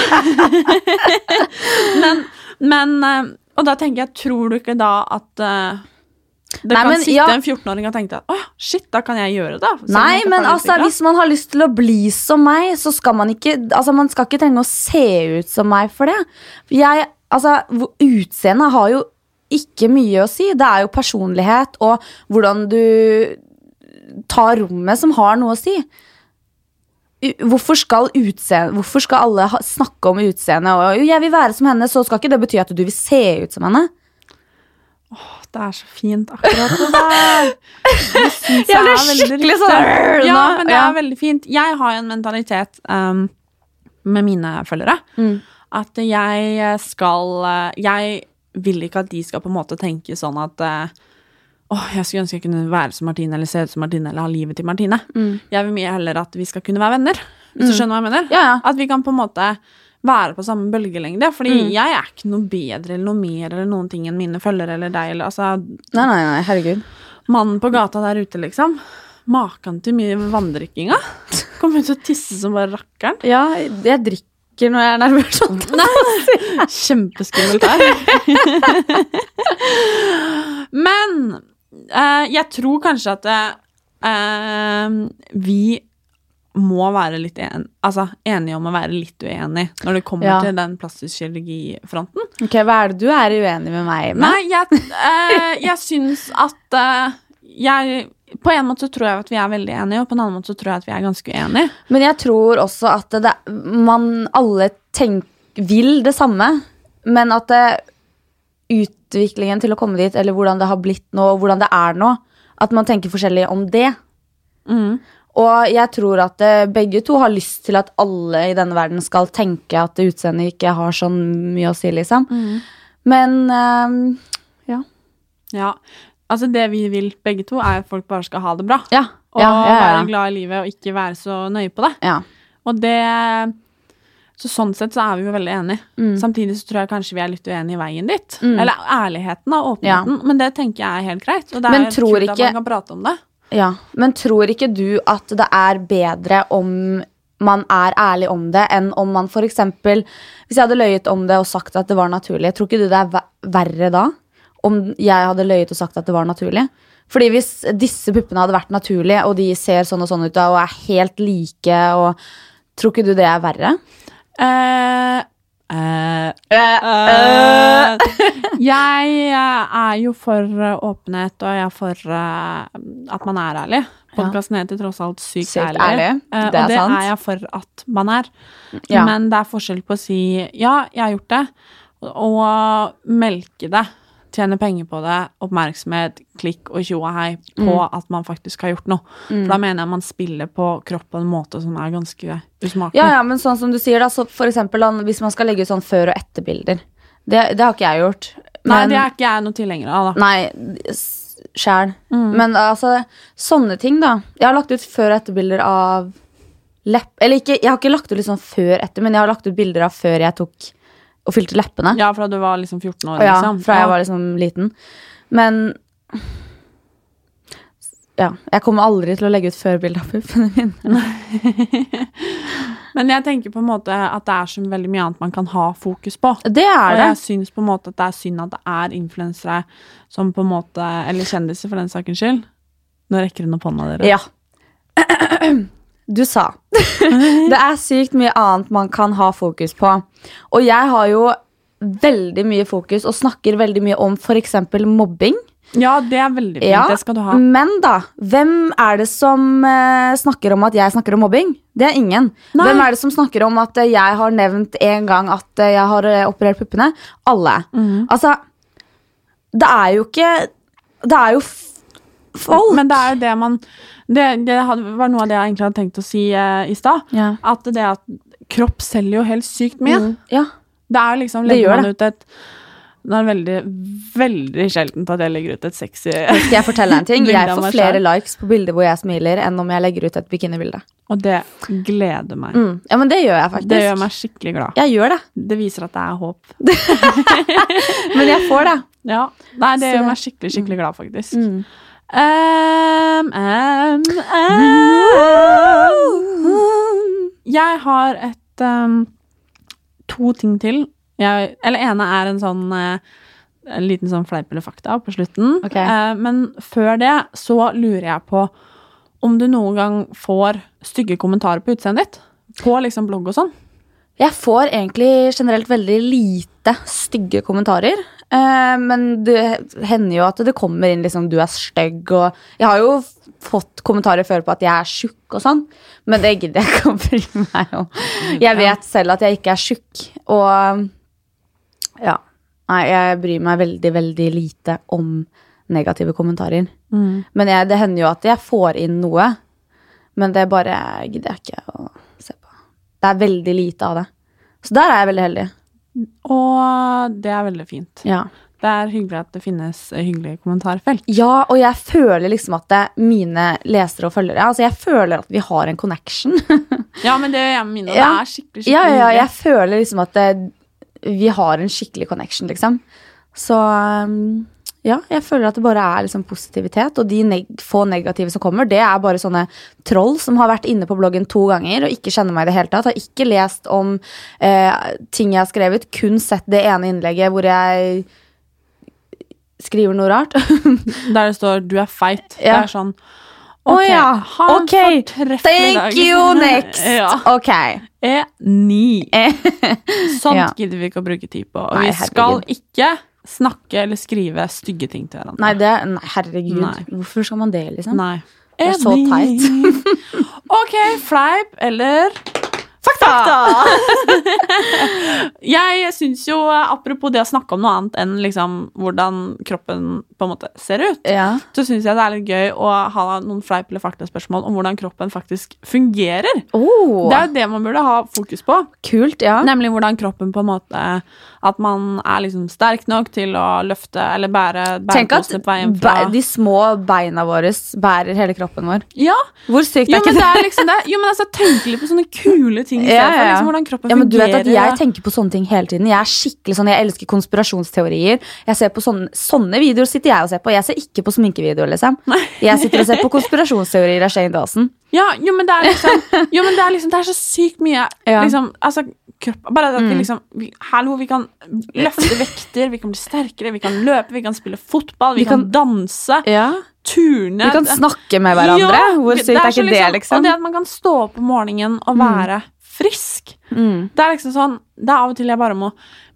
[SPEAKER 1] men, men eh, Og da tenker jeg, tror du ikke da at eh, det
[SPEAKER 2] Nei,
[SPEAKER 1] kan
[SPEAKER 2] men
[SPEAKER 1] sitte
[SPEAKER 2] ja.
[SPEAKER 1] en 14-åring og tenke at å, shit, da kan jeg gjøre det.
[SPEAKER 2] Nei, men altså, hvis man har lyst til å bli som meg, så skal man ikke Altså, man skal ikke trenge å se ut som meg for det. Jeg, altså, Utseendet har jo ikke mye å si. Det er jo personlighet og hvordan du tar rommet som har noe å si. Hvorfor skal, utseende, hvorfor skal alle snakke om utseende og 'jeg vil være som henne', så skal ikke det bety at du vil se ut som henne?
[SPEAKER 1] Det er så fint, akkurat det der. Det syns
[SPEAKER 2] Jeg
[SPEAKER 1] er
[SPEAKER 2] skikkelig sånn,
[SPEAKER 1] Ja, men det er veldig fint. Jeg har en mentalitet um, med mine følgere
[SPEAKER 2] Mm.
[SPEAKER 1] at jeg skal eh, Jeg vil ikke at de skal på en måte tenke sånn at eh, Åh, jeg skulle ønske jeg kunne være som Martine eller se ut som Martine eller ha livet til Martine.
[SPEAKER 2] Mm.
[SPEAKER 1] Jeg vil mye heller at vi skal kunne være venner. Hvis du skjønner hva jeg mener?
[SPEAKER 2] Ja, ja.
[SPEAKER 1] At vi kan på en måte være på samme bølgelengde. Fordi
[SPEAKER 2] Mm.
[SPEAKER 1] jeg er ikke noe bedre eller noe mer eller noen ting enn mine følgere eller deg. Eller, altså,
[SPEAKER 2] Nei, nei, nei, herregud.
[SPEAKER 1] Mannen på gata der ute, liksom. Maken til mye vanndrikkinga. Kommer ut og tisse som bare rakkeren.
[SPEAKER 2] Ja, jeg drikker når jeg er nervøs. Sånn.
[SPEAKER 1] Kjempeskummelt her. Men eh, jeg tror kanskje at eh, vi må være litt en, altså, enige om å være litt uenige når det kommer
[SPEAKER 2] Ja.
[SPEAKER 1] til den plastisk kirurgifronten.
[SPEAKER 2] Ok, Hva er det du er uenig med meg med?
[SPEAKER 1] Nei, jeg, eh, jeg syns at eh, jeg På en måte så tror jeg at vi er veldig enige, og på en annen måte så tror jeg at vi er ganske uenige.
[SPEAKER 2] Men jeg tror også at det, man alle tenk, vil det samme, men at det, utviklingen til å komme dit, eller hvordan det har blitt nå, og hvordan det er nå, at man tenker forskjellig om det.
[SPEAKER 1] Mm.
[SPEAKER 2] Og jeg tror at eh, begge to har lyst til at alle i denne verden skal tenke at utseendet ikke har sånn mye å si, liksom. Men eh, ja.
[SPEAKER 1] Ja, altså Det vi vil begge to, er at folk bare skal ha det bra.
[SPEAKER 2] Ja,
[SPEAKER 1] Og
[SPEAKER 2] ja, ja, ja.
[SPEAKER 1] være glad i livet og ikke være så nøye på det.
[SPEAKER 2] ja.
[SPEAKER 1] Og det Så sånn sett så er vi jo veldig enige.
[SPEAKER 2] Mm.
[SPEAKER 1] Samtidig så tror jeg kanskje vi er litt uenige i veien dit. Eller ærligheten og åpenheten. Men det tenker jeg er helt greit. Og det
[SPEAKER 2] Men
[SPEAKER 1] er
[SPEAKER 2] tror
[SPEAKER 1] kult at man kan prate om det.
[SPEAKER 2] Ja, men tror ikke du at det er bedre om man er ærlig om det, enn om man eksempel Hvis jeg hadde løyet om det og sagt at det var naturlig, tror ikke du det er verre da? Om jeg hadde løyet og sagt at det var naturlig? Fordi hvis disse puppene hadde vært naturlige, og de ser sånn og sånn ut og er helt like, og Tror ikke du det er verre?
[SPEAKER 1] Eh, eh, jeg er jo for åpenhet, og jeg er for at man er ærlig. Podkasten heter tross alt Sykt,
[SPEAKER 2] Sykt
[SPEAKER 1] ærlig.
[SPEAKER 2] Det
[SPEAKER 1] og det
[SPEAKER 2] sant.
[SPEAKER 1] er jeg for at man er.
[SPEAKER 2] Ja.
[SPEAKER 1] Men det er forskjell på å si ja, jeg har gjort det, og melke det. Tjene penger på det, oppmerksomhet, klikk og tjo og hei på
[SPEAKER 2] Mm.
[SPEAKER 1] at man faktisk har gjort noe. For da mener jeg man spiller på kropp på en måte som er ganske usmakelig.
[SPEAKER 2] Ja, ja, men sånn som du sier, da, så for eksempel hvis man skal legge ut sånn før- og etterbilder. Det, det har ikke jeg gjort.
[SPEAKER 1] Nei, det er ikke jeg noe tilhenger av, da.
[SPEAKER 2] Nei, sjæl.
[SPEAKER 1] Mm.
[SPEAKER 2] Men altså, sånne ting, da. Jeg har lagt ut før- og etterbilder av lepp... Eller ikke, jeg har ikke lagt ut liksom før etter, men jeg har lagt ut bilder av før jeg tok og fylte leppene.
[SPEAKER 1] Ja, fra du var liksom 14 år,
[SPEAKER 2] Ja,
[SPEAKER 1] liksom.
[SPEAKER 2] fra jeg var liksom liten. Men ja, jeg kommer aldri til å legge ut før-bilde av puppene mine.
[SPEAKER 1] Men jeg tenker på en måte at det er så veldig mye annet man kan ha fokus på.
[SPEAKER 2] Det er det.
[SPEAKER 1] Og jeg syns på en måte at det er synd at det er influensere som på en måte Eller kjendiser, for den sakens skyld. Nå rekker hun opp hånda dere.
[SPEAKER 2] Ja. Du sa. det er sykt mye annet man kan ha fokus på. Og jeg har jo veldig mye fokus og snakker veldig mye om f.eks. mobbing.
[SPEAKER 1] Ja, det er veldig fint.
[SPEAKER 2] Ja,
[SPEAKER 1] Det skal du ha.
[SPEAKER 2] Men da, hvem er det som eh, snakker om at jeg snakker om mobbing? Det er ingen.
[SPEAKER 1] Nei.
[SPEAKER 2] Hvem er det som snakker om at eh, jeg har nevnt en gang at eh, jeg har eh, operert puppene? Alle.
[SPEAKER 1] Mm.
[SPEAKER 2] Altså, det er jo ikke Det er jo folk.
[SPEAKER 1] Men det er jo det man Det, det hadde- var noe av det jeg egentlig hadde tenkt å si eh, i stad.
[SPEAKER 2] Ja.
[SPEAKER 1] At det at kropp selger jo helt sykt mye.
[SPEAKER 2] Mm, ja.
[SPEAKER 1] Det er liksom
[SPEAKER 2] Det
[SPEAKER 1] Legger man ut et Det er veldig, veldig sjeldent at jeg legger ut et sexy
[SPEAKER 2] Skal jeg fortelle en ting? Jeg får flere likes på bilder hvor jeg smiler, enn om jeg legger ut et bikinibilde.
[SPEAKER 1] Og det gleder meg.
[SPEAKER 2] Mm. Ja, men det gjør jeg faktisk.
[SPEAKER 1] Det gjør meg skikkelig glad.
[SPEAKER 2] Jeg gjør det.
[SPEAKER 1] Det viser at det er håp.
[SPEAKER 2] Men jeg får det.
[SPEAKER 1] Ja. Nei, det
[SPEAKER 2] Så
[SPEAKER 1] gjør meg skikkelig, skikkelig glad, faktisk.
[SPEAKER 2] Mm.
[SPEAKER 1] Um, um, um. Jeg har et um, To ting til. Jeg, eller ene er en sånn eh, En liten sånn fleip eller fakta på slutten.
[SPEAKER 2] Okay.
[SPEAKER 1] Uh, men før det så lurer jeg på om du noen gang får stygge kommentarer på utseendet ditt. På liksom blogg og sånn.
[SPEAKER 2] Jeg får egentlig generelt veldig lite stygge kommentarer. Eh, men det hender jo at det kommer inn liksom 'du er stygg' og Jeg har jo fått kommentarer før på at jeg er tjukk og sånn, men det gidder jeg ikke å bry meg om. Jeg vet selv at jeg ikke er tjukk, og ja. Nei, jeg bryr meg veldig, veldig lite om negative kommentarer. Men jeg, det hender jo at jeg får inn noe, men det bare gidder jeg ikke å se på. Det er veldig lite av det. Så der er jeg veldig heldig.
[SPEAKER 1] Og det er veldig fint.
[SPEAKER 2] Ja.
[SPEAKER 1] Det er hyggelig at det finnes hyggelige kommentarfelt.
[SPEAKER 2] Ja, og jeg føler liksom at det, mine lesere og følgere Altså, jeg føler at vi har en connection.
[SPEAKER 1] Ja, men det gjør jeg med mine.
[SPEAKER 2] Ja.
[SPEAKER 1] Det er skikkelig, skikkelig
[SPEAKER 2] ja, ja,
[SPEAKER 1] ja,
[SPEAKER 2] jeg føler liksom at det, vi har en skikkelig connection, liksom. Så um, ja, jeg føler at det bare er liksom positivitet. Og de neg få negative som kommer, det er bare sånne troll som har vært inne på bloggen to ganger og ikke kjenner meg i det hele tatt. Har ikke lest om eh, ting jeg har skrevet, kun sett det ene innlegget hvor jeg skriver noe rart.
[SPEAKER 1] Der det står 'du er feit'. Det er sånn
[SPEAKER 2] Å
[SPEAKER 1] Ok,
[SPEAKER 2] ja.
[SPEAKER 1] ha en
[SPEAKER 2] Ok.
[SPEAKER 1] fortreffelig
[SPEAKER 2] Thank
[SPEAKER 1] dag.
[SPEAKER 2] you, next.
[SPEAKER 1] ja.
[SPEAKER 2] Ok.
[SPEAKER 1] E9. Sånt
[SPEAKER 2] Ja.
[SPEAKER 1] gidder vi ikke å bruke tid på. Og
[SPEAKER 2] Nei,
[SPEAKER 1] vi skal ikke snakke eller skrive stygge ting til hverandre.
[SPEAKER 2] Nei, det, nei, herregud.
[SPEAKER 1] Nei.
[SPEAKER 2] Hvorfor skal man det, liksom?
[SPEAKER 1] Nei.
[SPEAKER 2] Det er så
[SPEAKER 1] teit. ok, fleip eller fakta? jeg syns jo, apropos det å snakke om noe annet enn liksom hvordan kroppen på en måte ser ut,
[SPEAKER 2] Ja.
[SPEAKER 1] så syns jeg det er litt gøy å ha noen fleip- eller faktaspørsmål om hvordan kroppen faktisk fungerer.
[SPEAKER 2] Oh,
[SPEAKER 1] Det er jo det man burde ha fokus på.
[SPEAKER 2] kult, ja.
[SPEAKER 1] Nemlig hvordan kroppen på en måte At man er liksom sterk nok til å løfte eller bære
[SPEAKER 2] Tenk at
[SPEAKER 1] bæreposene på veien fra
[SPEAKER 2] be- de små beina våre bærer hele kroppen vår.
[SPEAKER 1] Ja,
[SPEAKER 2] Hvor sykt er
[SPEAKER 1] jo,
[SPEAKER 2] ikke
[SPEAKER 1] det er liksom det. Jo, men altså, tenk litt på sånne kule ting
[SPEAKER 2] Ja,
[SPEAKER 1] for liksom, hvordan kroppen
[SPEAKER 2] Ja, men du vet at Jeg tenker på sånne ting hele tiden. Jeg er skikkelig sånn, jeg elsker konspirasjonsteorier. Jeg ser på sånne, sånne videoer sitter jeg å ser på. Jeg ser ikke på sminkevideoer. liksom. Jeg sitter og ser på konspirasjonsteorier av Shane Dawson.
[SPEAKER 1] Ja, jo, men det er liksom Jo, men det er liksom Det er så sykt mye
[SPEAKER 2] Ja.
[SPEAKER 1] liksom, Altså, kropp Bare at
[SPEAKER 2] Mm.
[SPEAKER 1] vi liksom vi, Hallo, vi kan løfte vekter, vi kan bli sterkere, vi kan løpe, vi kan spille fotball, vi,
[SPEAKER 2] Vi
[SPEAKER 1] kan,
[SPEAKER 2] kan-
[SPEAKER 1] danse,
[SPEAKER 2] Ja.
[SPEAKER 1] turne
[SPEAKER 2] Vi kan snakke med hverandre.
[SPEAKER 1] Ja,
[SPEAKER 2] Hvor sykt er
[SPEAKER 1] så
[SPEAKER 2] ikke det, liksom?
[SPEAKER 1] Og det at man kan stå opp om morgenen og være frisk.
[SPEAKER 2] Mm.
[SPEAKER 1] Det er liksom sånn Det er av og til jeg bare må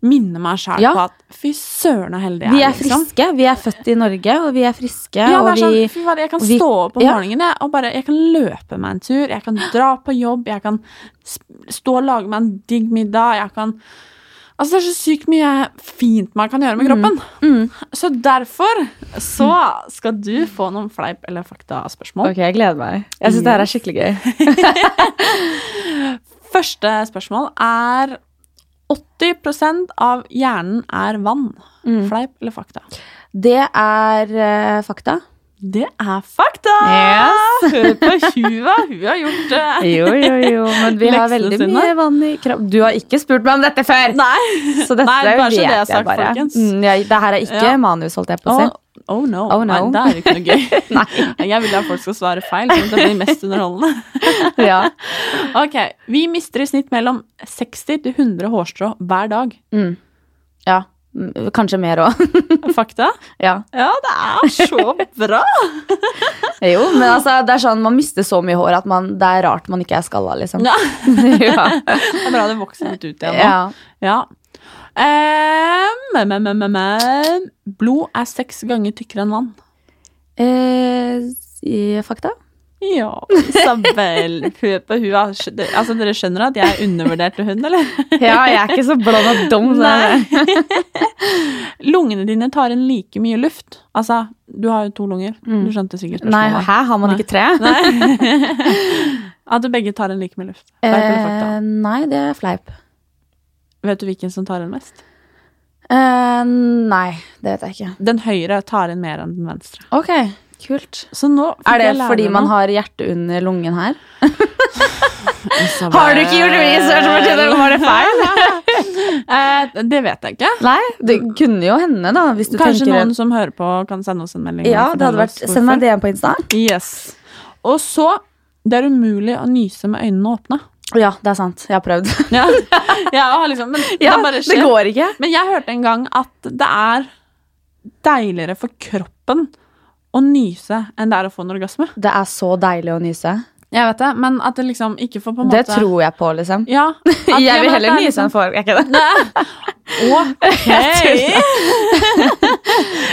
[SPEAKER 1] minne meg sjæl
[SPEAKER 2] Ja.
[SPEAKER 1] på at fy søren så heldig jeg
[SPEAKER 2] Vi er
[SPEAKER 1] liksom.
[SPEAKER 2] friske. Vi er født i Norge, og vi er friske.
[SPEAKER 1] Ja, det er
[SPEAKER 2] vi,
[SPEAKER 1] sånn, fy jeg kan
[SPEAKER 2] vi-
[SPEAKER 1] stå opp om
[SPEAKER 2] ja.
[SPEAKER 1] morgenen og bare Jeg kan løpe meg en tur, jeg kan dra på jobb, jeg kan stå og lage meg en digg middag, jeg kan Altså, det er så sykt mye fint man kan gjøre med kroppen.
[SPEAKER 2] Mm.
[SPEAKER 1] Så derfor så skal du få noen fleip- eller fakta-spørsmål.
[SPEAKER 2] Ok, jeg gleder meg. Jeg syns det her er skikkelig gøy.
[SPEAKER 1] Første spørsmål er 80% av hjernen er vann.
[SPEAKER 2] Mm.
[SPEAKER 1] Fleip eller fakta?
[SPEAKER 2] Det er uh, fakta.
[SPEAKER 1] Det er fakta!
[SPEAKER 2] Yes.
[SPEAKER 1] Hør på Huva, hun har gjort det.
[SPEAKER 2] Jo, jo, jo, men vi har veldig
[SPEAKER 1] sine.
[SPEAKER 2] mye vann i kroppen. Du har ikke spurt meg om dette før!
[SPEAKER 1] Nei.
[SPEAKER 2] Så dette
[SPEAKER 1] Nei, bare
[SPEAKER 2] vet
[SPEAKER 1] det
[SPEAKER 2] jeg
[SPEAKER 1] sagt,
[SPEAKER 2] bare.
[SPEAKER 1] folkens.
[SPEAKER 2] Mm, jeg, det her er ikke
[SPEAKER 1] Ja.
[SPEAKER 2] manus, holdt jeg på å si.
[SPEAKER 1] Oh no.
[SPEAKER 2] Oh, no.
[SPEAKER 1] Nei, det er ikke noe gøy.
[SPEAKER 2] Nei.
[SPEAKER 1] Jeg vil at folk skal svare feil, sånn at det blir mest underholdende.
[SPEAKER 2] Ja.
[SPEAKER 1] Ok, Vi mister i snitt mellom 60 til 100 hårstrå hver dag.
[SPEAKER 2] Mm. ja. Kanskje mer òg.
[SPEAKER 1] Fakta?
[SPEAKER 2] ja.
[SPEAKER 1] Ja, det er så bra!
[SPEAKER 2] Jo, men altså, det er sånn, man mister så mye hår at man, det er rart man ikke er skalla, liksom.
[SPEAKER 1] Ja.
[SPEAKER 2] ja.
[SPEAKER 1] Det er bra det vokser litt ut igjen nå.
[SPEAKER 2] ja.
[SPEAKER 1] Ja. Men, men, men. Blod er seks ganger tykkere enn vann.
[SPEAKER 2] Uh, fakta?
[SPEAKER 1] Ja, Isabel. På hun. Altså, dere skjønner at jeg undervurderte hun, eller?
[SPEAKER 2] Ja, jeg er ikke så blond og dum.
[SPEAKER 1] Lungene dine tar inn like mye luft. Altså, du har jo to lunger. Du skjønte sikkert
[SPEAKER 2] spørsmålet. Nei, her har man
[SPEAKER 1] Nei.
[SPEAKER 2] ikke tre?
[SPEAKER 1] Nei. At begge tar inn like mye luft. Fleip eller fakta?
[SPEAKER 2] Uh, nei, det er fleip.
[SPEAKER 1] Vet du hvilken som tar inn mest?
[SPEAKER 2] Uh, nei, det vet jeg ikke.
[SPEAKER 1] Den høyre tar inn mer enn den venstre.
[SPEAKER 2] Ok, kult. Er det fordi man har hjertet under lungen her? Har du ikke gjort research, Martine? Var det feil?
[SPEAKER 1] uh, det vet jeg ikke.
[SPEAKER 2] Nei, det kunne jo hende, da.
[SPEAKER 1] Kanskje noen som hører på, kan sende oss en melding.
[SPEAKER 2] Ja, det hadde vært Send meg. DM på Insta.
[SPEAKER 1] Yes. Og så Det er umulig å nyse med øynene åpne.
[SPEAKER 2] Ja, det er sant. Jeg har prøvd.
[SPEAKER 1] Ja, ja, liksom, men
[SPEAKER 2] Ja,
[SPEAKER 1] det
[SPEAKER 2] det går ikke.
[SPEAKER 1] Men jeg hørte en gang at det er deiligere for kroppen å nyse enn det er å få en orgasme.
[SPEAKER 2] Det er så deilig å nyse.
[SPEAKER 1] Jeg vet det, men at det liksom ikke får på en måte Det
[SPEAKER 2] tror jeg på, liksom.
[SPEAKER 1] Ja.
[SPEAKER 2] Jeg
[SPEAKER 1] ja,
[SPEAKER 2] vil heller
[SPEAKER 1] er
[SPEAKER 2] nyse enn for. Er ikke det?
[SPEAKER 1] Ok!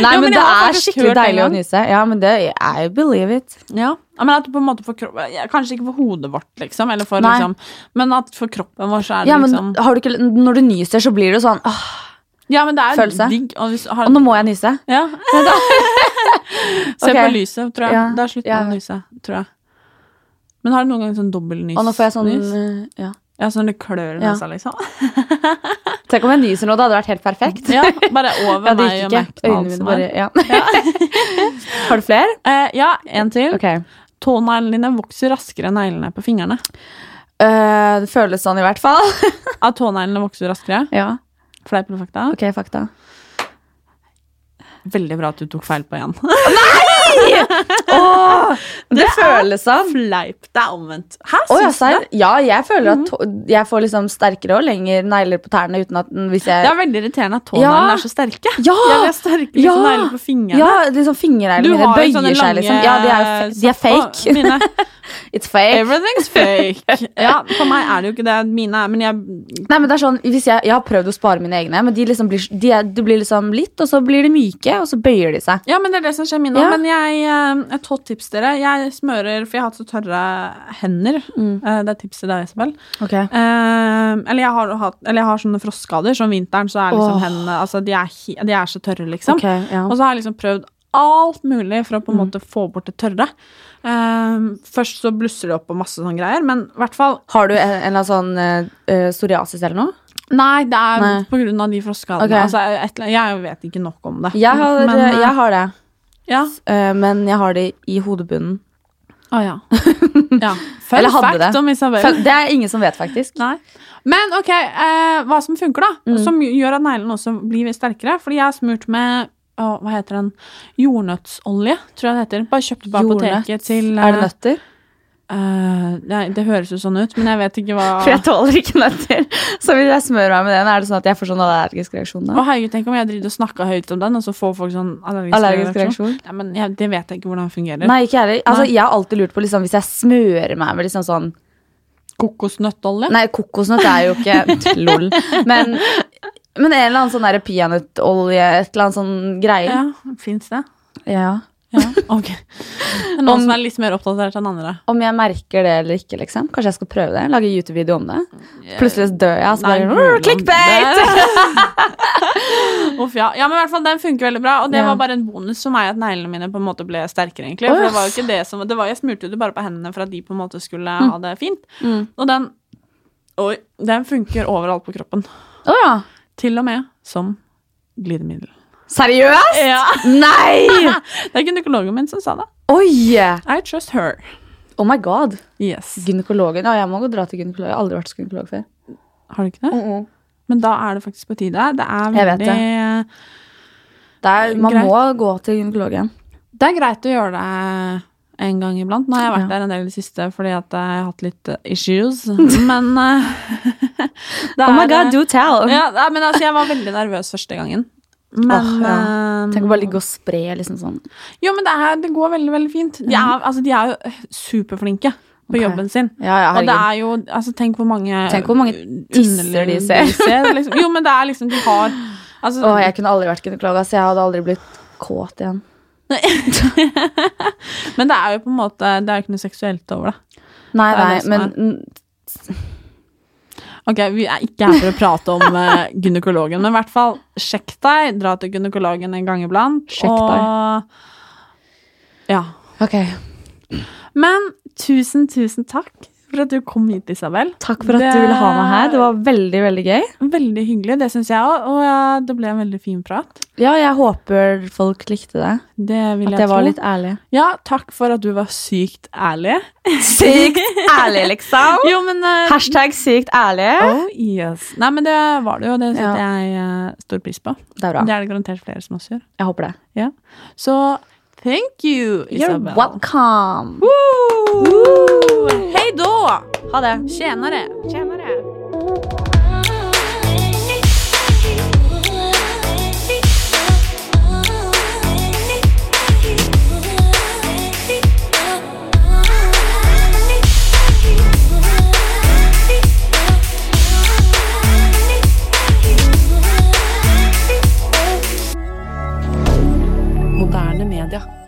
[SPEAKER 2] Nei,
[SPEAKER 1] Jo, men
[SPEAKER 2] men det er skikkelig deilig å nyse. Ja, men det I believe it.
[SPEAKER 1] Ja, men at du på en måte får kropp, Kanskje ikke for hodet vårt, liksom, eller for, liksom men at for kroppen vår så er det
[SPEAKER 2] Ja, men
[SPEAKER 1] liksom
[SPEAKER 2] har du ikke, når du nyser, så blir det sånn åh,
[SPEAKER 1] Ja, men det er
[SPEAKER 2] følelse.
[SPEAKER 1] digg. Og hvis, har,
[SPEAKER 2] Og nå må jeg nyse.
[SPEAKER 1] ja. Se
[SPEAKER 2] okay.
[SPEAKER 1] på lyset, tror jeg.
[SPEAKER 2] Ja,
[SPEAKER 1] Da slutter
[SPEAKER 2] ja.
[SPEAKER 1] man å nyse, tror jeg. Men har du noen gang sånn dobbeltnys?
[SPEAKER 2] Og nå får jeg sånn
[SPEAKER 1] nys?
[SPEAKER 2] eh, Ja.
[SPEAKER 1] Ja, sånn det klør i
[SPEAKER 2] Ja.
[SPEAKER 1] nesa, liksom.
[SPEAKER 2] Tenk om jeg nyser nå, det hadde vært helt perfekt.
[SPEAKER 1] Ja, bare over
[SPEAKER 2] Ja, det
[SPEAKER 1] meg og McDonald's.
[SPEAKER 2] bare Ja. Har du flere?
[SPEAKER 1] Uh, ja, en til.
[SPEAKER 2] Ok.
[SPEAKER 1] Tåneglene dine vokser raskere enn neglene på fingrene.
[SPEAKER 2] Uh, det føles sånn, i hvert fall.
[SPEAKER 1] At tåneglene vokser raskere.
[SPEAKER 2] ja.
[SPEAKER 1] Fleip eller fakta?
[SPEAKER 2] Ok, fakta.
[SPEAKER 1] Veldig bra at du tok feil på igjen.
[SPEAKER 2] Åh, det, føles som
[SPEAKER 1] Fleip. Det er omvendt. Hæ,
[SPEAKER 2] oh, ja,
[SPEAKER 1] det?
[SPEAKER 2] ja, jeg føler at jeg får liksom sterkere og lengre negler på tærne uten at hvis jeg Det
[SPEAKER 1] er veldig irriterende at tåneglene
[SPEAKER 2] Ja.
[SPEAKER 1] er så sterke.
[SPEAKER 2] Ja!
[SPEAKER 1] Jeg vil ha sterke liksom,
[SPEAKER 2] Ja!
[SPEAKER 1] negler på fingrene.
[SPEAKER 2] Ja, liksom fingerneglene mine bøyer seg, liksom. Ja, de er, de er
[SPEAKER 1] Å,
[SPEAKER 2] fake.
[SPEAKER 1] Mine.
[SPEAKER 2] It's fake.
[SPEAKER 1] Everything's fake. Ja, for meg er det jo ikke det. Mine er Men jeg
[SPEAKER 2] Nei, men det er sånn, jeg, jeg har prøvd å spare mine egne, men de liksom blir, de det blir liksom litt, og så blir de myke, og så bøyer de seg.
[SPEAKER 1] Ja, men det er det som skjer mine
[SPEAKER 2] Ja.
[SPEAKER 1] Men jeg, eh, et hot tips dere. Jeg smører, for jeg har hatt så tørre hender.
[SPEAKER 2] Mm.
[SPEAKER 1] Eh, Det er tipset der, Isabel.
[SPEAKER 2] Okay.
[SPEAKER 1] Eh, eller, jeg har hatt, eller jeg har sånne frostskader, så om vinteren så er liksom
[SPEAKER 2] oh.
[SPEAKER 1] hendene altså, de, er, de er så tørre, liksom.
[SPEAKER 2] Okay, ja.
[SPEAKER 1] Og så har jeg liksom prøvd alt mulig for å på en
[SPEAKER 2] Mm.
[SPEAKER 1] måte få bort det tørre. Eh, først så blusser det opp og masse sånne greier, men i hvert fall
[SPEAKER 2] Har du en, eller annen sånn eh, psoriasis eller noe?
[SPEAKER 1] Nei, det er
[SPEAKER 2] Nei.
[SPEAKER 1] på grunn av de frostskadene.
[SPEAKER 2] Okay.
[SPEAKER 1] Altså, jeg vet ikke nok om det.
[SPEAKER 2] Jeg har,
[SPEAKER 1] Men, uh,
[SPEAKER 2] jeg har det,
[SPEAKER 1] Ja.
[SPEAKER 2] men jeg har det i hodebunnen.
[SPEAKER 1] Å ja. ja. Fun fact
[SPEAKER 2] det.
[SPEAKER 1] om Isabel.
[SPEAKER 2] For Det er ingen som vet, faktisk.
[SPEAKER 1] Nei. Men ok, hva som funker, da?
[SPEAKER 2] Mm.
[SPEAKER 1] Som gjør at neglene også blir sterkere. Fordi jeg har smurt med å, hva heter den? Jordnøttsolje, tror jeg det heter. Bare kjøpte på apoteket til
[SPEAKER 2] Er det nøtter?
[SPEAKER 1] Uh, det, det høres jo sånn ut, men jeg vet ikke hva
[SPEAKER 2] For jeg tåler ikke nøtter. Så hvis jeg smører meg med den, er det sånn at jeg får sånn allergisk reaksjon
[SPEAKER 1] Å
[SPEAKER 2] da?
[SPEAKER 1] herregud, Tenk om jeg driver og snakker høyt om den, og så får folk sånn allergisk,
[SPEAKER 2] Allergisk
[SPEAKER 1] reaksjon.
[SPEAKER 2] reaksjon?
[SPEAKER 1] Ja, men jeg, Det vet jeg ikke hvordan det fungerer.
[SPEAKER 2] Nei, ikke heller. Altså, jeg har alltid lurt på liksom, hvis jeg smører meg med liksom sånn
[SPEAKER 1] Kokosnøttolje?
[SPEAKER 2] Nei, kokosnøtt er jo ikke lol. Men, men en eller annen sånn peanøttolje, et eller annet sånn greie.
[SPEAKER 1] Ja, Fins det?
[SPEAKER 2] Ja.
[SPEAKER 1] Ja, ok. Noen
[SPEAKER 2] Om-
[SPEAKER 1] som er litt mer oppdatert enn andre.
[SPEAKER 2] Om jeg merker det eller ikke, liksom. Kanskje jeg skal prøve det? Lage YouTube-video om det? Plutselig dør jeg, så
[SPEAKER 1] Nei,
[SPEAKER 2] bare Clickbate!
[SPEAKER 1] Uff, ja. ja, men i hvert fall den funker veldig bra. Og det
[SPEAKER 2] Ja.
[SPEAKER 1] var bare en bonus for meg at neglene mine på en måte ble sterkere. egentlig For det var jo ikke det som det var, Jeg smurte det bare på hendene for at de på en måte skulle ha det fint.
[SPEAKER 2] Mm.
[SPEAKER 1] Og den Oi, den funker overalt på kroppen.
[SPEAKER 2] Å ja.
[SPEAKER 1] Til og med som glidemiddel.
[SPEAKER 2] Seriøst?
[SPEAKER 1] Ja.
[SPEAKER 2] Nei!
[SPEAKER 1] Det er gynekologen min som sa det.
[SPEAKER 2] Oi!
[SPEAKER 1] I trust her.
[SPEAKER 2] Oh my god.
[SPEAKER 1] Yes.
[SPEAKER 2] Gynekologen. Ja, jeg må gå dra til gynekolog. Jeg har aldri vært hos gynekolog før.
[SPEAKER 1] Har du ikke det? Men da er det faktisk på tide. Det er veldig
[SPEAKER 2] Det er, man
[SPEAKER 1] Greit.
[SPEAKER 2] må gå til gynekologen.
[SPEAKER 1] Det er greit å gjøre det en gang iblant. Nå har jeg vært
[SPEAKER 2] Ja.
[SPEAKER 1] der en del i det siste fordi at jeg har hatt litt eh, issues. Men eh, det
[SPEAKER 2] Oh my
[SPEAKER 1] er,
[SPEAKER 2] god, do tell!
[SPEAKER 1] ja, men altså, jeg var veldig nervøs første gangen. Men
[SPEAKER 2] Åh, ja.
[SPEAKER 1] eh,
[SPEAKER 2] Tenk å bare ligge og spre liksom sånn.
[SPEAKER 1] Jo, men det, er, det går veldig, veldig fint. De er, altså, de er jo superflinke på
[SPEAKER 2] okay.
[SPEAKER 1] jobben sin.
[SPEAKER 2] Ja, ja,
[SPEAKER 1] Og det er jo altså, Tenk hvor mange
[SPEAKER 2] Tenk hvor mange tisser de ser.
[SPEAKER 1] liksom. Jo, men det er liksom De har altså,
[SPEAKER 2] Åh, jeg kunne aldri vært gynekolog. Altså, jeg hadde aldri blitt kåt igjen.
[SPEAKER 1] Men det er jo på en måte Det er jo ikke noe seksuelt over det.
[SPEAKER 2] Nei,
[SPEAKER 1] er
[SPEAKER 2] nei,
[SPEAKER 1] det
[SPEAKER 2] men
[SPEAKER 1] Ok, Vi er ikke her for å prate om uh, gynekologen, men i hvert fall sjekk deg. Dra til gynekologen en gang iblant.
[SPEAKER 2] Sjekk
[SPEAKER 1] og, Ja.
[SPEAKER 2] Ok.
[SPEAKER 1] Men tusen, tusen takk for at du kom hit, Isabel.
[SPEAKER 2] Takk for at
[SPEAKER 1] Det-
[SPEAKER 2] du ville ha meg her. Det var veldig, veldig gøy.
[SPEAKER 1] Veldig hyggelig, det syns jeg òg. Og ja, det ble en veldig fin prat.
[SPEAKER 2] Ja, jeg håper folk likte det.
[SPEAKER 1] Det vil
[SPEAKER 2] At
[SPEAKER 1] jeg
[SPEAKER 2] jeg var litt ærlig.
[SPEAKER 1] Ja, takk for at du var sykt ærlig.
[SPEAKER 2] Sykt ærlig, liksom!
[SPEAKER 1] Jo, men uh...
[SPEAKER 2] Hashtag sykt ærlig.
[SPEAKER 1] Oh, yes. Nei, men det var det jo. Det setter
[SPEAKER 2] Ja.
[SPEAKER 1] jeg uh, stor pris på.
[SPEAKER 2] Det er bra.
[SPEAKER 1] Det er det garantert flere som også gjør.
[SPEAKER 2] Jeg håper det.
[SPEAKER 1] Ja. Så thank you, Isabel.
[SPEAKER 2] You're welcome.
[SPEAKER 1] Woo! Hei da!
[SPEAKER 2] Ha det.
[SPEAKER 1] Tjenere. Tjenere. derrière